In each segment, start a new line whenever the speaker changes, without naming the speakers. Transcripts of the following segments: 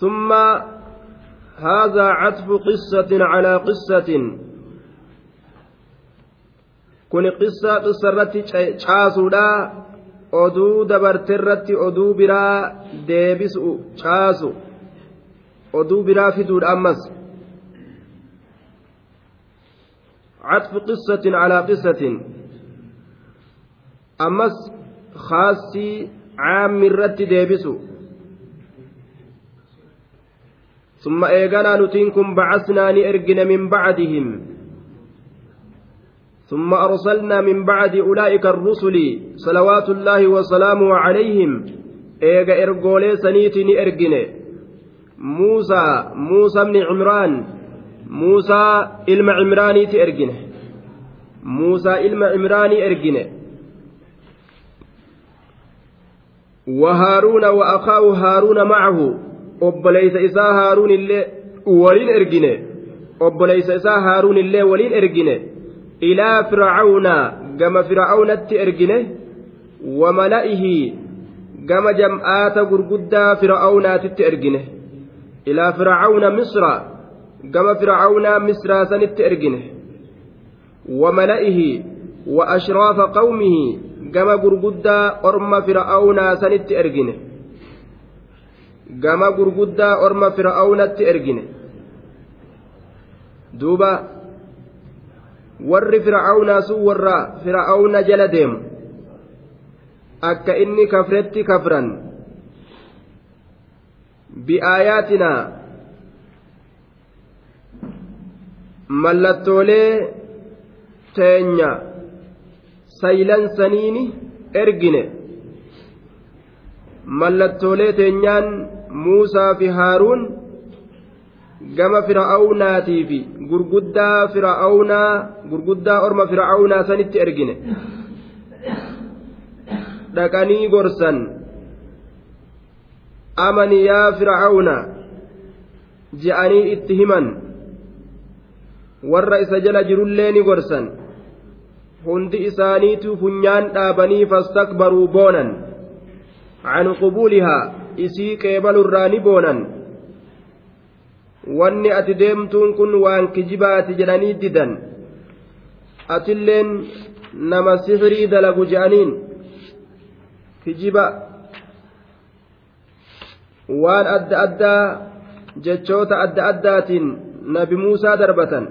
ثم هذا عطف قصة على قصة kun qissa qissarratti caasuudha oduu dabarteerratti oduu biraa deebisu caasu oduu biraa fiduudha ammas عطف قصة على قصة أمس خاصي عام ثم إيقنا نتنكم بعثنا نئرجن من بعدهم. ثم أرسلنا من بعد أولئك الرسل صلوات الله وسلامه عليهم. إيقا إرقولي سنيتي نئرجن موسى موسى بن عمران. موسى إلما عمراني تئرجن موسى إلما عمراني إرجن وهارون وأخاه هارون معه. Obboleeysa isaa haaruun illee waliin ergine obboleeysa isaa haaruun illee waliin ergine ilaa fircauna gama fircaunatti ergine wamala'ihi gama jam'aata gurguddaa fircaunaatitti ergine ilaa fircauna misra gama fircaunaa misraa sanitti ergine wa ashraafa qawmihi gama gurguddaa orma fircaunaa sanitti ergine gama gurguddaa orma fir'aawnatti ergine. Duuba warri fir'aawnaa sun warra fir'aawna jala deemu. Akka inni kafretti kafran. Bi'aayaatinaa mallattoolee teenya saylansaniini ergine. Mallattoolee teenyaan muusaa fi haaruun gama fir'aawnaatii fi gurguddaa fir'aawnaa gurguddaa orma fir'aawnaa sanitti ergine. Dhaqanii gorsan. Amani yaa fir'aawna je'anii itti himan. Warra isa jala jirullee ni gorsan. Hundi isaaniitu funyaan dhaabanii fastakbaruu boonan. Can qubuulihaa isii qeebalurraa ni boonan. Wanni ati deemtuun kun waan kijibaati jedhanii didan. Atilleen nama sihirii dalagu je'aniin kijiba waan adda addaa jechoota adda addaatiin nabi muusaa darbatan.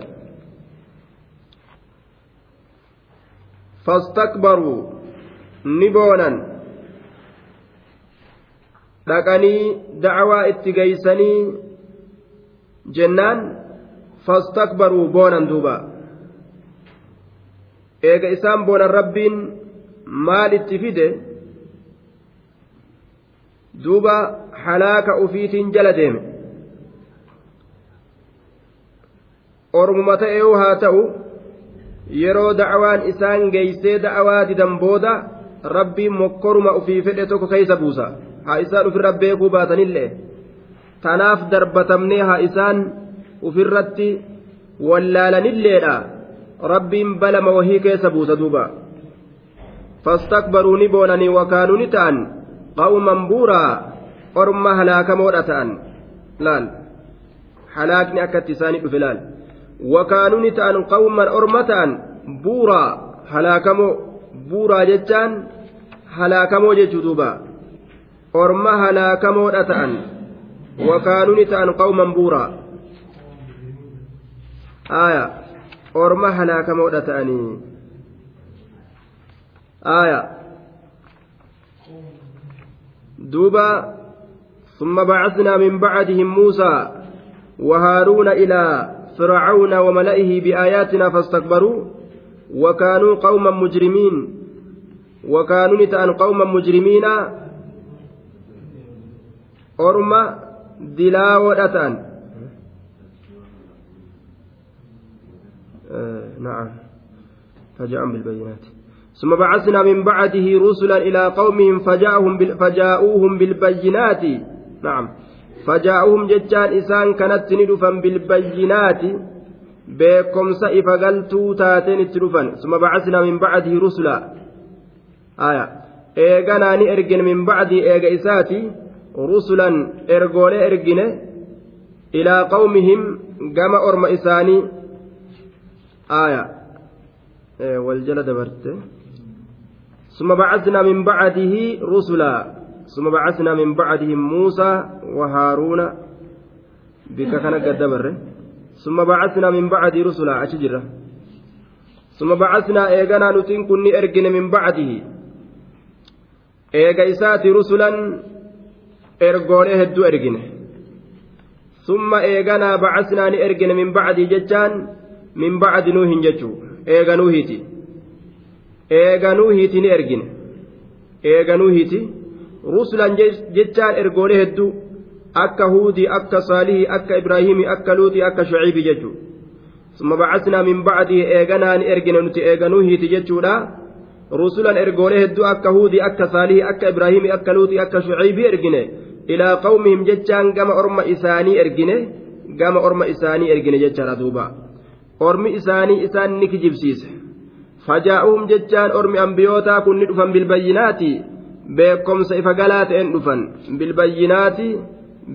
Fastakbaruu ni boonan dhaqanii dacwaa itti geeysanii jennaan fastakbaruu boonan duuba eega isaan boonan rabbiin maal itti fide duuba halaaka ufiitiin jala deeme ormuma ta'eewu haa ta'u yeroo dacwaan isaan geeysee da'awaa didan booda rabbiin mokkoruma ufii fedhe tokko keeysa buusa haa isaan ofirra beekuu baatanillee tanaaf darbatamnee haa isaan ofirratti wallaalanilleedha rabbiin balama wahii keessa buusa duuba fastakbaruu ni boonanii wakaanuu ni ta'an qawman buuraa orma halaakamoodha ta'an laal halaakni akkatti isaanii dhufe laal wakaanuu ta'an qawman orma ta'an buuraa halaakamoo buuraa jechaan halaakamoo jechuu duuba orma halaakamoodha ta'an. Wakaanuu ni ta'an qawman buuraa aya orma halaakamoodha ta'anii aya duuba. ثم بعثنا من بعدهم موسى وهارون إلى فرعون وملئه بآياتنا فاستكبروا وكانوا قوما مجرمين وكانوا نتأن قوما مجرمين orma dilaawoodha ta'an نعم فجاءهم بالبينات ثم بعثنا من بعده رسلا إلى قومهم فجاءهم فجاءوهم بالبينات نعم فجاءوهم ججان إسان كانت ندفا بالبينات بكم سئف قلتوا تاتين التلفا ثم بعثنا من بعده رسلا آية إيغانا نئرجن من بعد إيغا إساتي rusulan ergoolee ergine ilaa qawmihim gama orma isaanii. Aya. E, wal jala dabarte. Summa bacasnaa min bacdihi rusulaa summa bacasnaa min bacdihim muusaa wa haaruuna bika kana gaddabarre summa bacasnaa min bacdii rusulaa achi jirra summa bacasnaa eeganaa nutiin kun ni ergine min bacdihi. Eega isaati rusulan ergoonee hedduu ergine. Summa eeganaa bacasnaa ni ergine min bacdii jechaan min bacdi nuuhin jechuu eeganuuhiiti eeganuuhiiti ni ergine. Eeganuuhiiti rusulan jechaan ergoolee hedduu akka huudii akka saalihii akka ibraahimii akka luuxii akka shuciibii jechuu summa bacasnaa min bacdii eeganaa ni ergine nuti eeganuuhiiti jechuudha. Rusulan ergoolee hedduu akka huudii akka saalihii akka ibraahimii akka luuxii akka shuciibii ergine ilaa qawmihim jechaan gama orma isaanii ergine gama orma isaanii ergine jechaadha duuba ormi isaanii isaan ni kijibsiise fajaa'uhum jechaan ormi ambiyootaa kun ni dhufan bilbayyinaati beekomsa ifa galaa ta'een dhufan bilbayyinaati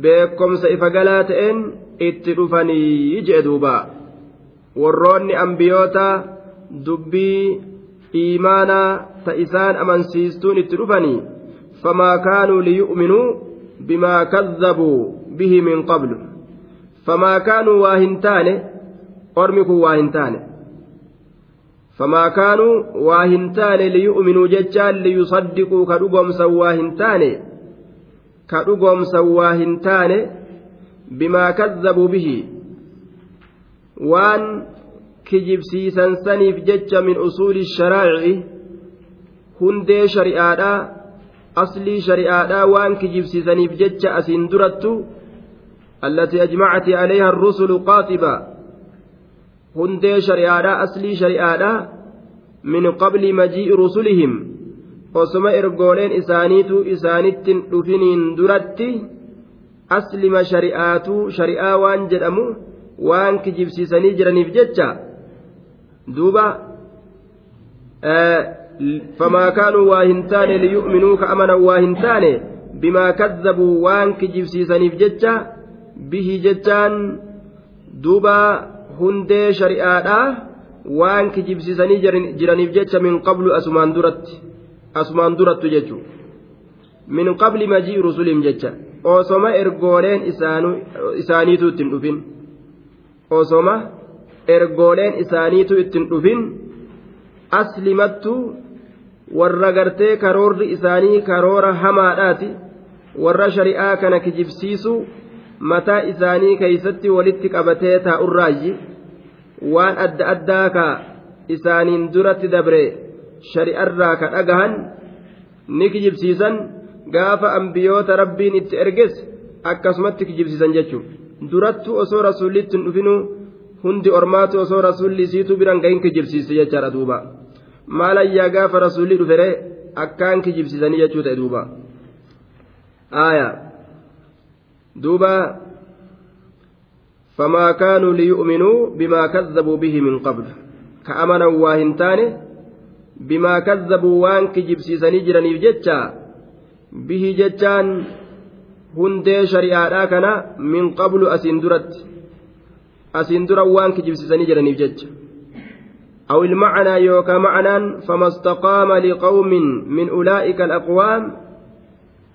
beekomsa ifa galaa ta'een itti dhufanii jee duuba warroonni ambiyootaa dubbii iimaanaa ta isaan amansiistuun itti dhufanii famaa kaanuu liyu'minuu bimaa kazzabuu bihi min qablu famaa kaanuu waa hin taane ormi kun waa hin taane famaa kaanuu waa hin taane liyu'minuu jechaan liyusaddiquu ka dhugoomsan waa hin taane ka dhugoomsan waa hin taane bimaa kazzabuu bihi waan kijibsiisan saniif jecha min usuuli sharaa'ici hundee shari'aadhaa aslii shari'aadhaa waan kijibsiisaniif jecha asiin durattu التي أجمعت عليها الرسل قاطبة hundee shari'aadhaa aslii shari'aadhaa min qabli majii'i rusulihim osoma ergooleen isaaniitu isaanittin dhufiniin duratti aslima shari'aatuu shari'aa waan jedhamu waan kijibsiisanii jiraniif jecha duuba famaa kaanuu waa hin taane liyu'minuu ka amanan waa hin taane bimaa kazzabuu waan kijibsiisaniif jecha bihi jechaan duuba hundee shari'aadhaa waan kijibsiisanii jiraniif jecha min qablu asumaan duratti asumaan durattu jechuun min qabli majii rusulim jecha osoma ergooleen isaaniitu ittiin dhufin osoma ergooleen isaaniitu ittiin dhufin aslimattu warra gartee karoorri isaanii karoora hamaadhaati. Warra shari'aa kana kijibsiisu mataa isaanii keeysatti walitti qabatee taa'urraayyi waan adda addaa ka isaaniin duratti dabre shari'arraa ka dhagahan ni kijibsiisan. Gaafa ambiyoota rabbiin itti erges akkasumatti kijibsiisan jechuun durattu osoo rasuullitti hin dhufinuu hundi ormaatu osoo rasuulli isiitu biran gahin kijibsiise jechaadha duuba maalayyaa gaafa rasuulli dhufere akkaan kijibsiisanii jechuu ta'e duuba aayaa duuba فما كانوا ليؤمنوا بما كذبوا به من قبل كأمنا واهنتان بما كذبوا وان كجبسيسني جراني جتشا به جتشان hundee shari'aadhaa kana min qablu asiin duratti asiin dura waan kijibsiisanii jiraniif jecha. أو المعنى يوكا معنى فما استقام لقوم من أولئك الأقوام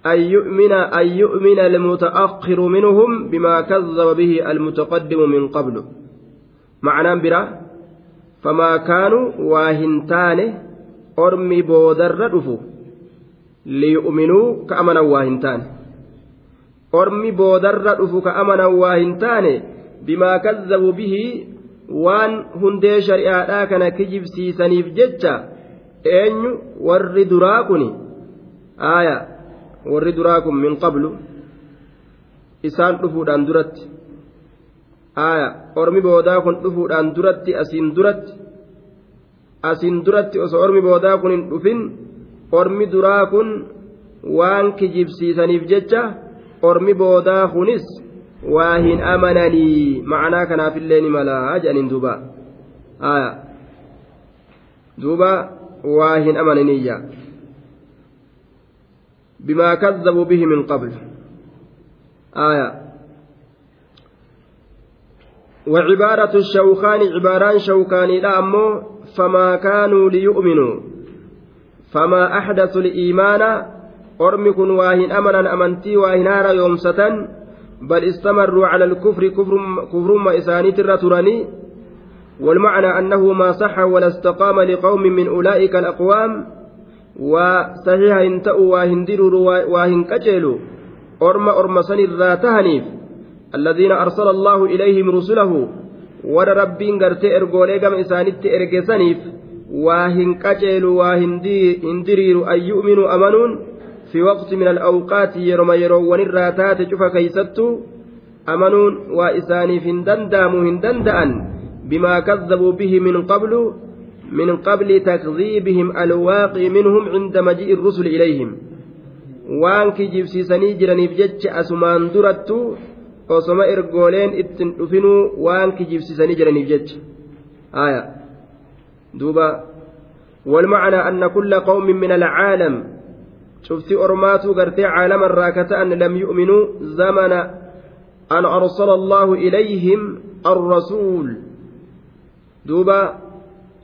أن يؤمن أن يؤمن المتأخر منهم بما كذب به المتقدم من قبل معنى برا فما كانوا واهنتان أرمي بودر رفو ليؤمنوا كأمنا واهنتان أرمي بودر رفو كأمنا واهنتان bimaa kazzabu bihi waan hundee shari'aadhaa kana kijibsiisaniif jecha eenyu? Warri duraa kun aaya warri duraa kun min qablu isaan dhufuudhaan duratti aaya ormi boodaa kun dhufuudhaan duratti asiin duratti asiin duratti osoo ormi boodaa kun hin dhufin ormi duraa kun waan kijibsiisaniif jecha ormi boodaa kunis hin amananii ma'anaa kanaafillee ni malaa jedhaniin duuba aya duuba waa hin amananiyya bimaa kazzabuu bihi min qabl aya وعبارة الشوخان عباران شوكاني لا أمو فما كانوا ليؤمنوا فما أحدثوا الإيمان أرمي كن واهن أمنا أمنتي واهنارا يومسة بل استمروا على الكفر كفر, كفر ما إسانيت الرتراني والمعنى أنه ما صح ولا استقام لقوم من أولئك الأقوام. وصحيح انتأوا واهندروا واهنكجلوا أرم أرم سن الراتهنيف الذين أرسل الله إليهم رسله. ور ربين غرتي إرغولي قم إسانيت إرغسنيف واهنكجلوا واهندروا أن يؤمنوا أمنون. في وقت من الأوقات يرمى يرون الراتات شوف كيستو أمنون وإساني في دندام هندندأن بما كذبوا به من قبل من قبل تكذيبهم الواقع منهم عند مجيء الرسل إليهم. waan kijibsiisanii jiraniif jecha asumaan durattu osoma ergooleen ittin dhufinuu waan kijibsiisanii jiraniif jecha aya duuba والمعنى أن كل قوم من العالم شفتي أرماتو قرتي عالما راكتا أن لم يؤمنوا زمن أن أرسل الله إليهم الرسول. دوبا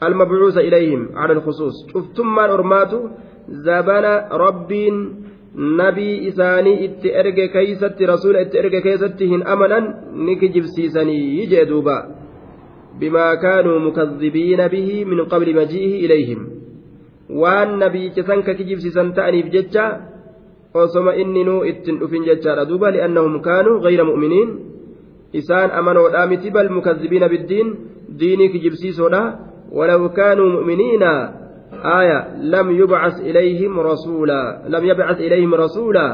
المبعوث إليهم على الخصوص. شفتم ما أرماتو؟ زبن رب نبي إساني اتئرق كيست رسول اتئرق كيست هن أمنا نكجب سيسني يجي دوبا بما كانوا مكذبين به من قبل مجيئه إليهم. Waan nabiicha san ka kijibsiisan ta'aniif jecha osoma inninuu ittin dhufin jechaadha duuba li'annahum kaanuu gayra mu'miniin isaan amanoodhaa miti bal mukazzibiina biddiin diinii kijibsiisoodha walaw kaanuu mu'miniina آية لم يبعث إليهم رسولا لم يبعث إليهم رسولا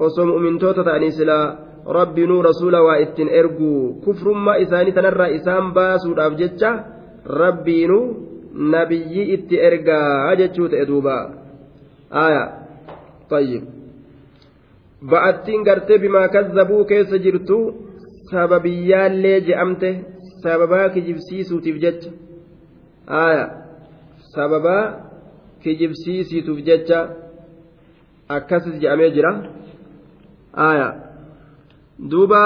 osoo mu'mintoota ta'anii silaa rabbi nuu rasuula waa ittiin ergu kufrummaa isaanii tanarraa isaan baasuudhaaf jecha rabbiinuu nabiyyi itti ergaa jechuu ta'e duuba. Aya tayyib. Ba'attiin gartee bimaa kazzabuu keessa jirtu sababiyyaallee je'amte sababaa kijibsiisuutiif jecha. Aya sababaa kijibsiisiituuf jecha akkasis je'amee jira. Aya duuba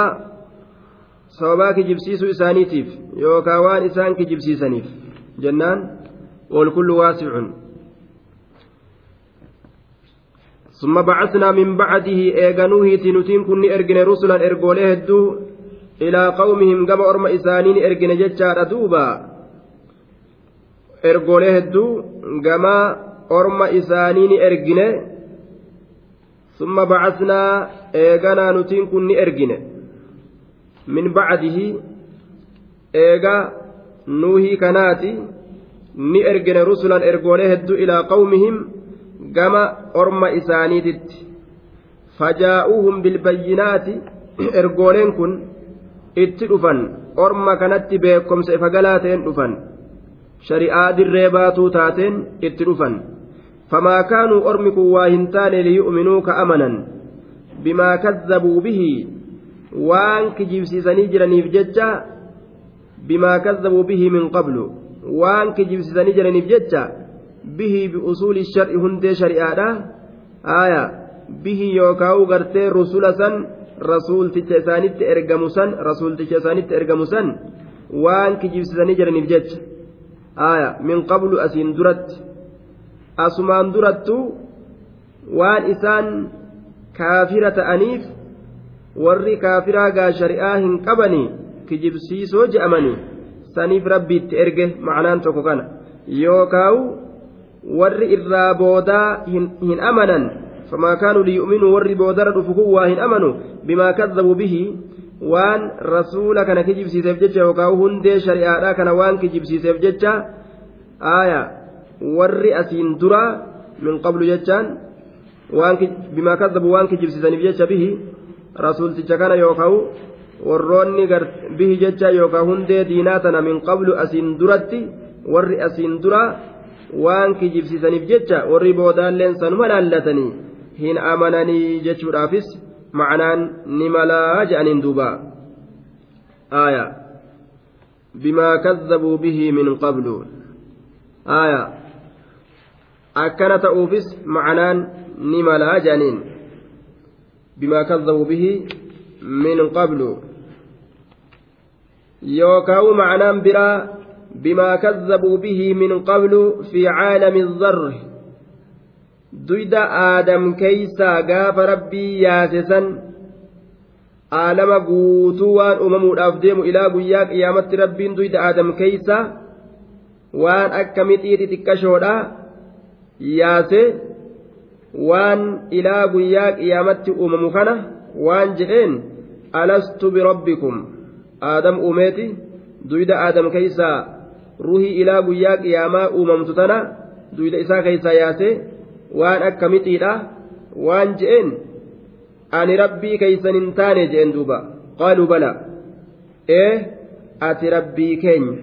sababaa kijibsiisuu isaaniitiif yookaan waan isaan kijibsiisaniif jennaan والكل واسع ثم بعثنا من بعده إيغانوه تنتين كن إرجن رسلا إرجوله الدو إلى قومهم كما أرم إسانين إرجن جتشار دوبا إرجوله الدو كما أرم إسانين إرجن ثم بعثنا إيغانا نتين كن إرجن من بعده إيغا nuuhii kanaati ni ergine rusulan ergoolee hedduu ilaa qawmihim gama orma isaaniititti. Fajaa'uuhum bilbayyinaati ergooleen kun itti dhufan orma kanatti beekomsa ifa galaa ta'een dhufan. Shari'aa dirree baatuu taateen itti dhufan. Famaa kaanuu ormi kun waa hin taane liyu'minuu ka amanan. Bimaa kazzabuu bihi waan kijibsiisanii jiraniif jecha bimaa kazzabuu bihii min qablu waan kijibsisanii jiraniif jecha bihii biusuuli shar'i hundee shari'aadha aya bihii yookaa'u gartee rusula san rasuulticha isaanitti ergamu san rasuulticha isaanitti ergamu san waan kijibsisanii jiraniif jecha aya min qablu asiin duratti asumaan durattu waan isaan kaafira ta'aniif warri kaafiraa gaa shari'aa hin qabanii kijibsiisoo je'amanii saniif rabbiitti erge ma'anaan tokko kana yookaawu warri irraa boodaa hin amanan famaa kaanuu liyu'minuu warri boodara dhufu kun waa hin amanu bimaa kadhabuu bihi waan rasuula kana kijibsiiseef jecha yookaawu hundee shari'aadhaa kana waan kijibsiiseef jecha aaya warri asiin duraa min qablu jechaan bimaa kadhabuu waan kijibsiisaniif jecha bihi rasuulticha kana yookaan warroonni bihi jecha yookaan hundee diinaa tana min qablu asiin duratti warri asiin dura waan kijibsiisaniif jecha warri boodaalleen sanuma laallatanii hin amananii jechuudhaafis macnaan ni malaa je'aniin duuba. Aaya. Bimaa kazzabuu bihi min qablu. Aaya. Akkana ta'uufis macnaan ni malaa je'aniin. Bimaa kazzabuu bihi min qablu yookaan macnaan biraa bimaa kazzabuu bihi min qablu fi caalami zarri duyda aadam keeysaa gaafa rabbii yaase san aalama guutuu waan uumamuudhaaf deemu ilaa guyyaa qiyaamatti rabbiin duyda aadam keeysa waan akka midhii xixiqqashoodha yaase waan ilaa guyyaa qiyaamatti uumamu kana waan jedheen alastu birabbikum aadam uumeeti duyda aadam keeysaa ruhii ilaa guyyaa qiyaamaa uumamtu tana duyda isaa keessaa yaase waan akka mixiidha waan je'een ani rabbii keeysan hin taane je'en duuba qaaluu bala ee ati rabbii keenya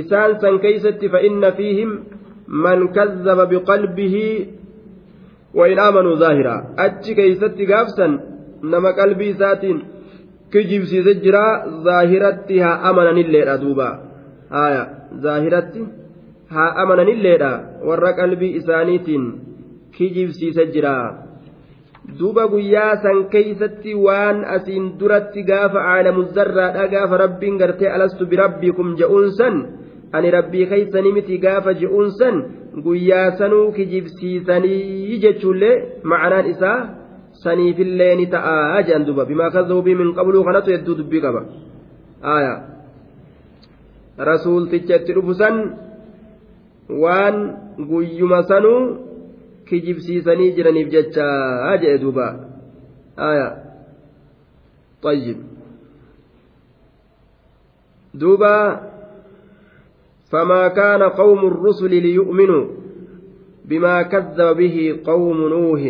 isaan san keeysatti fa'inna fiihim man kazzaba biqalbihi وإن آمنوا ظاهرا أتش كيست قافسا نما قلبي ساتين kijibsiise jira zaahiratti haa amananilleedha duuba. Haya zaahiratti haa amananilleedha warra qalbii isaaniitiin kijibsiise jira duuba guyyaa san keeysatti waan asiin duratti gaafa caalamuzarraadha gaafa rabbiin gartee alastu birabbii birabbikum je'uunsan ani rabbii keeysanii miti gaafa je'uunsan guyyaa sanuu kijibsiisanii jechuullee macanaan isaa saniifillee ni ta'a jedhan duuba bimaa kazabubii min qabluu kanatu hedduu dubbii qaba aayaa rasuulticha itti dhufu san waan guyyuma sanuu kijibsiisanii jiraniif jecha jedhe duuba aya طيب دوبا فما كان قوم الرسل ليؤمنوا بما كذب به قوم نوح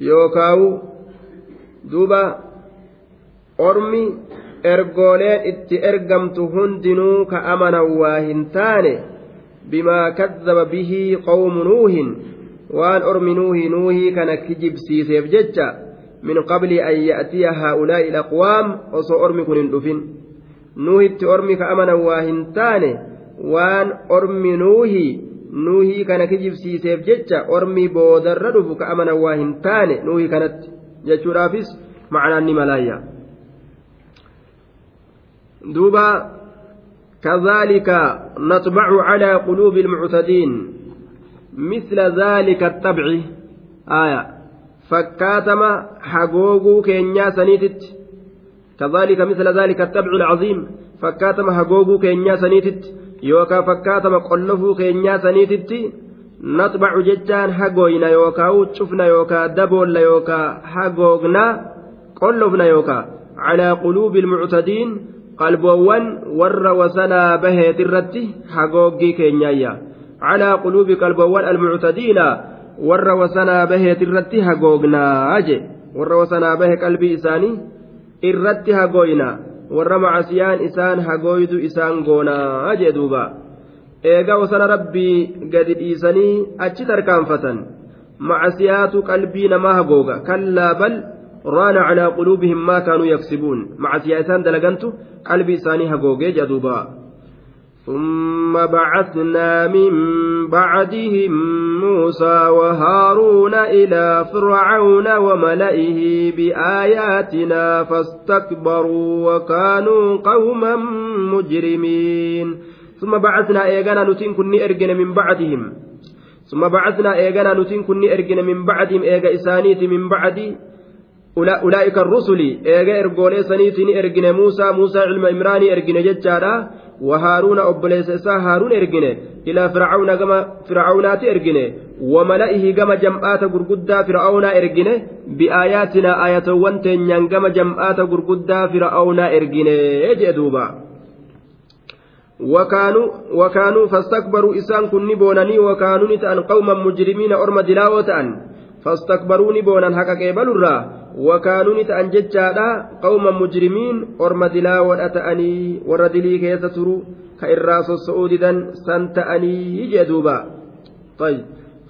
يوكاو دوبا أرمي ergooleen itti ergamtu hundinuu ka amanan waa hin taane bimaa kazzaba bihii qawmu nuuhin waan ormi nuuhii nuuhii kana kijibsiiseef jecha min qabli an ya'tiya haa'ulaa'i ilaqwaam osoo ormi kun hin dhufin nuuhitti ormi ka amanan waa hin taane waan ormi nuuhii nuuhii kana kijibsiiseef jecha ormi boodarra dhufu ka amanan waa hin taane nuuhii kanatti jechuudhaafis macnaan ni malaayya دوبا كذلك نطبع على قلوب المعتدين مثل ذلك الطبع آية فكاتما حقوقو كينيا سنيتت كذلك مثل ذلك الطبع العظيم فكاتما حقوقو كينيا سنيتت yookaan fakkaatama qollofuu keenyaa saniititti natbacu jechaan hagoyna yookaan cufna yookaan daboolla yookaan hagoogna qollofna yookaan calaa quluubi ilmuctadiin qalboowwan warra wasanaa baheet irratti hagooggii keenyaayya calaa quluubi qalboowwan almuctadiina warra wasanaa baheet irratti hagoognaa je warra wasanaa bahe qalbii isaanii irratti hagoynaa warra macasiyaan isaan hagooydu isaan goonaa jee duuba eega wasana rabbii gadi dhiisanii achi tarkaanfatan macasiyaatu qalbii namaa hagooga kallaa bal ران على قلوبهم ما كانوا يكسبون مع سياسان دلقنتو قلبي إساني هقوقي جدوبا ثم بعثنا من بعدهم موسى وهارون إلى فرعون وملئه بآياتنا فاستكبروا وكانوا قوما مجرمين. ثم بعثنا إيغانا نتين كني إرجن من بعدهم. ثم بعثنا إيغانا نتين كني إرجن من بعدهم. إيغا إسانيت من بعد أولئك الرسل إيجا إرجولي سنيتني إرجن موسى موسى علم إمراني إرجن ججارا وهارون أبليس إسا هارون إرجن إلى فرعون كما فرعونات إرجن وملئه كما جمعات غرغدا فرعون إرجن بآياتنا آية وانتن كما جمعات غرغدا فرعون إرجن جدوبا وكانوا وكانوا فاستكبروا إسان كن بونني وكانوا نتأن قوما مجرمين أرم دلاوة فاستكبروا نبونا حقا قبل الرّ mujrimiin orma dilaa wadha ta'anii warra dilii keessa turu ka irraa sossa'uu didan san ta'anii jee duuba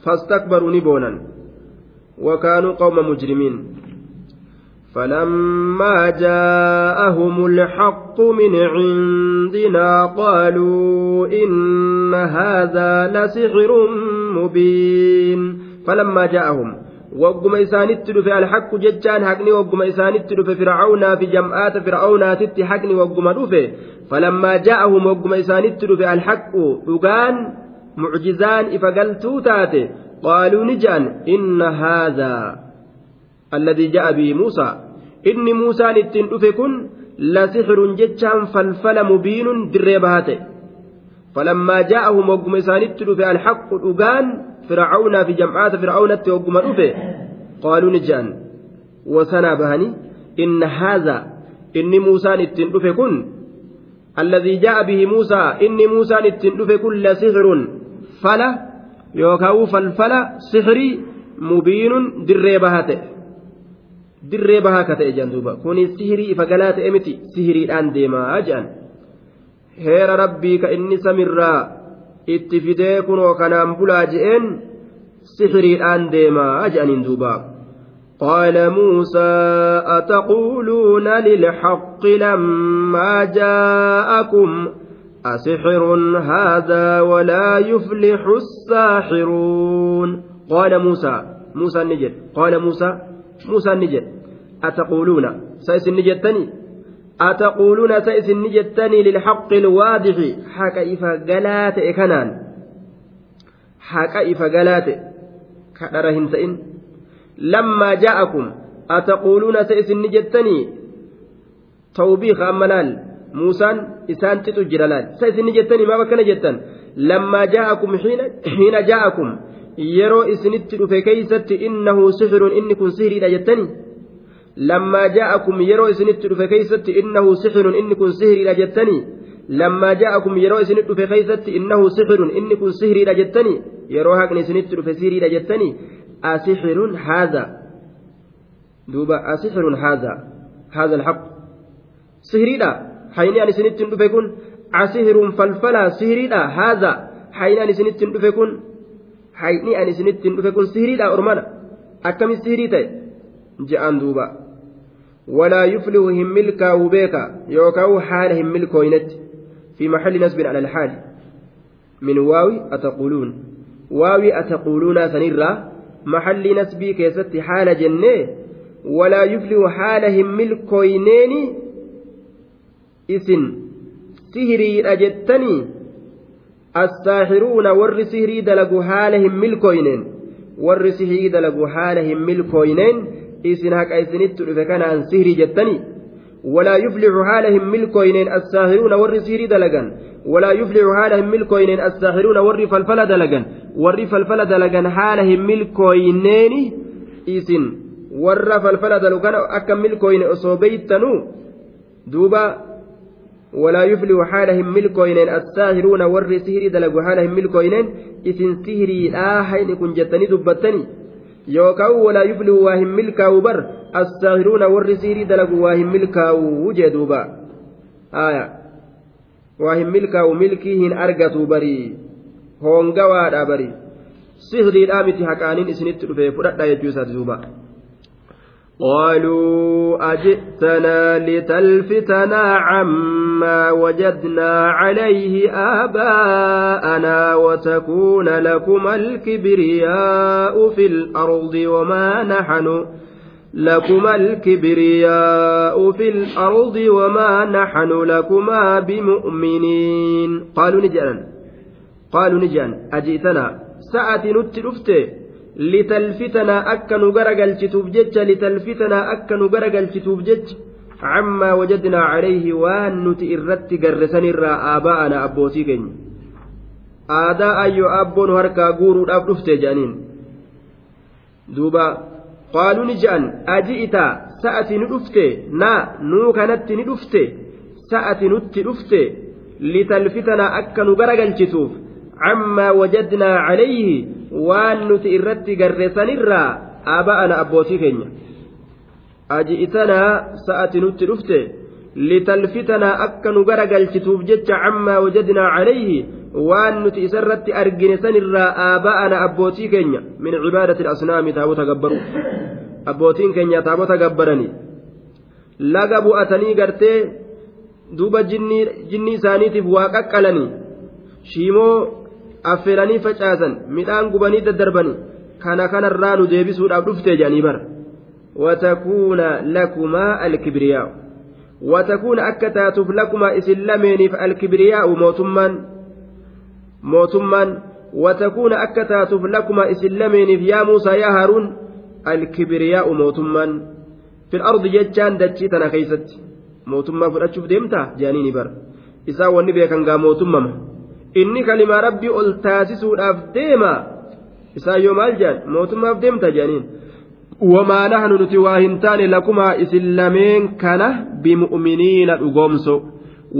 fastakbaruu ni boonan wakaanuu qawma mujrimiin فلما جاءهم الحق من عندنا قالوا إن هذا لسحر مبين فلما جاءهم alhaqqu jechaan haqni wagguma isaanitti dhufe fir'aawnaa fi jam'aata fir'aawnaatitti haqni wagguma dhufe falammaa jaa'ahum wagguma isaanitti dhufe alhaqqu dhugaan mucjizaan ifa galtuu taate qaaluu ni ja'an inna haadhaa alladii ja'a bihi muusaa inni muusaan ittiin dhufe kun lasixirun jechaan falfala mubiinun dirree bahate wagguma isaanitti dhufe alhaqqu dhugaan fir'aawnaa fi jam'aata fir'aawnatti hogguma dhufe qaaluu ni je'an wasanaa bahanii inna haadha inni muusaan ittiin dhufe kun alladhii jaa'a bihi muusaa inni muusaan ittiin dhufe kun la sixirun fala yookaan falfala sixirii mubiinun dirree bahaa ta'e dirree bahaa ka ta'e jedhan duuba kuni sihirii ifa galaa ta'e miti sihiriidhaan deemaa jedhan heera rabbii ka inni samirraa itti fidee kunoo kanaan bulaa je'een sixiriidhaan deemaa je'aniin duuba. قال موسى أتقولون للحق لما جاءكم أسحر هذا ولا يفلح الساحرون قال موسى موسى النجد قال موسى موسى النجد أتقولون سيس النجدتني أتقولون سيس النجدتني للحق الواضح؟ حكا إفا قلات إكنان. حكا إفا قلات كدر هنتئن لما جاءكم أتقولون سيس النجدتني توبيخ أملال. موسى إسان تتجر لال سيس النجدتني ما بكنا جتن. لما جاءكم حين حين جاءكم isinitti dhufe keeysatti innahu sixirun inni kun sihiriidha jettani innahu sixirun inni kun sihiriidha jettani lammaa jaa'akum yeroo isinit dhufe keeysatti innahu sixirun inni kun sihiriidha jettani yeroo haqni isinitti dhufe sihiriidha jettani asixirun haadha duuba asixirun haadha haadha alhaq sihiriidha hayni an isinittin dhufe kun asihirun falfalaa sihiriidha haadha hayni an isinittin dhufe kun hayni an isinittin dhufe kun sihiriidha ormana akkami sihirii ta'e je'an duuba walaa yuflihu hin milkaa'u beeka yookaan haala hin milkooynetti fi maxalli nasbin ala alhaali min waawi ataquuluun waawi ataquuluunaa sanirraa maxalli nasbii keessatti haala jennee walaa yuflihu haala hin milkooyneeni isin sihiriidha jettanii assaaxiruuna warri sihirii dalagu haala hin milkooyneen warri sihirii dalagu haala hin milkooyneen isin haqa isinitti dhufe kanaan sihirii jettanii ولا يفلح حالهم ملكوين الساهرون ور سيري دلغن. ولا يفلح حالهم ملكوين الساهرون ور فلفل دلغن. ور فلفل دلغن حالهم ملكوينين إسن ور فلفل دلغن أكم ملكوين أصوبيتنو دوبا ولا يفلح حالهم ملكوين الساهرون ور سيري دلغ حالهم ملكوين إسن سيري آهين كن جتني دبتني yookaan walaa yuflihu waa hin milkaa'u bar assaahiruuna warri siirii dalagu waa hin milkaa'u jee duuba haaya waa hin milkaa'u milkii hin argatu barii hoongawaadha barii sihriidhaa miti haqaaniin isinitti dhufe fudhadha jechuu isaati duuba قالوا أجئتنا لتلفتنا عما وجدنا عليه آباءنا وتكون لكما الكبرياء في الأرض وما نحن لكما الكبرياء في الأرض وما نحن لكما بمؤمنين. قالوا نجأن قالوا نجأن أجئتنا. سأتي نت litalfitanaa akka nu garagalchituuf jecha litalfitanaa akka nu garagalchituuf jecha cammaa wajadnaa calayhi waan nuti irratti garresanirraa aabaa'ana abbootii keenya. Aadaa ayyo abboo nu harkaa guuruudhaaf dhufte jedhaniin. Duuba qaaluu ni je'an aji'itaa sa'ati ni dhufte naa nuu kanatti ni dhufte sa'ati nutti dhufte litalfitanaa akka nu garagalchituuf cammaa wajadnaa calayhi waan nuti irratti garreessanirraa aba'ana abbootii keenya aji'itanaa sa'ati nutti dhufte litalfitanaa akka nu garagalchituuf jecha cammaa wajadnaa calayhi waan nuti isarratti argine sanirraa aaba'ana abbootii keenya min cibaadati asnaami taabota gabbaru abbootiin keenya taabota gabbaranii laga bu'atanii gartee duuba jinni isaaniitiif waa qaqqalanii shiimoo affeelanii facaasan midhaan gubanii daddarbanii kana kanarraa nu deebisuudhaaf dhuftee jedhanii bara watakuuna lakumaa alkibriyaa watakuuna akka taatuuf lakumaa isin lameeniif alkibriyaa'u mootummaan mootummaan watakuuna akka taatuuf lakumaa isin lameeniif yaa muusaa yaa haaruun alkibriyaa'u mootummaan fil ardi jechaan dachii tana keeysatti mootummaa fudhachuuf deemtaa jedhanii ni bara isaan wanni beekan gaa mootummama inni kalimaa rabbii ol taasisuudhaaf deema isaan yoo maal jedhan mootummaaf deemta jedhaniin wamaa nahnu nuti waa hin taane lakumaa isin lameen kana bimu'miniina dhugoomso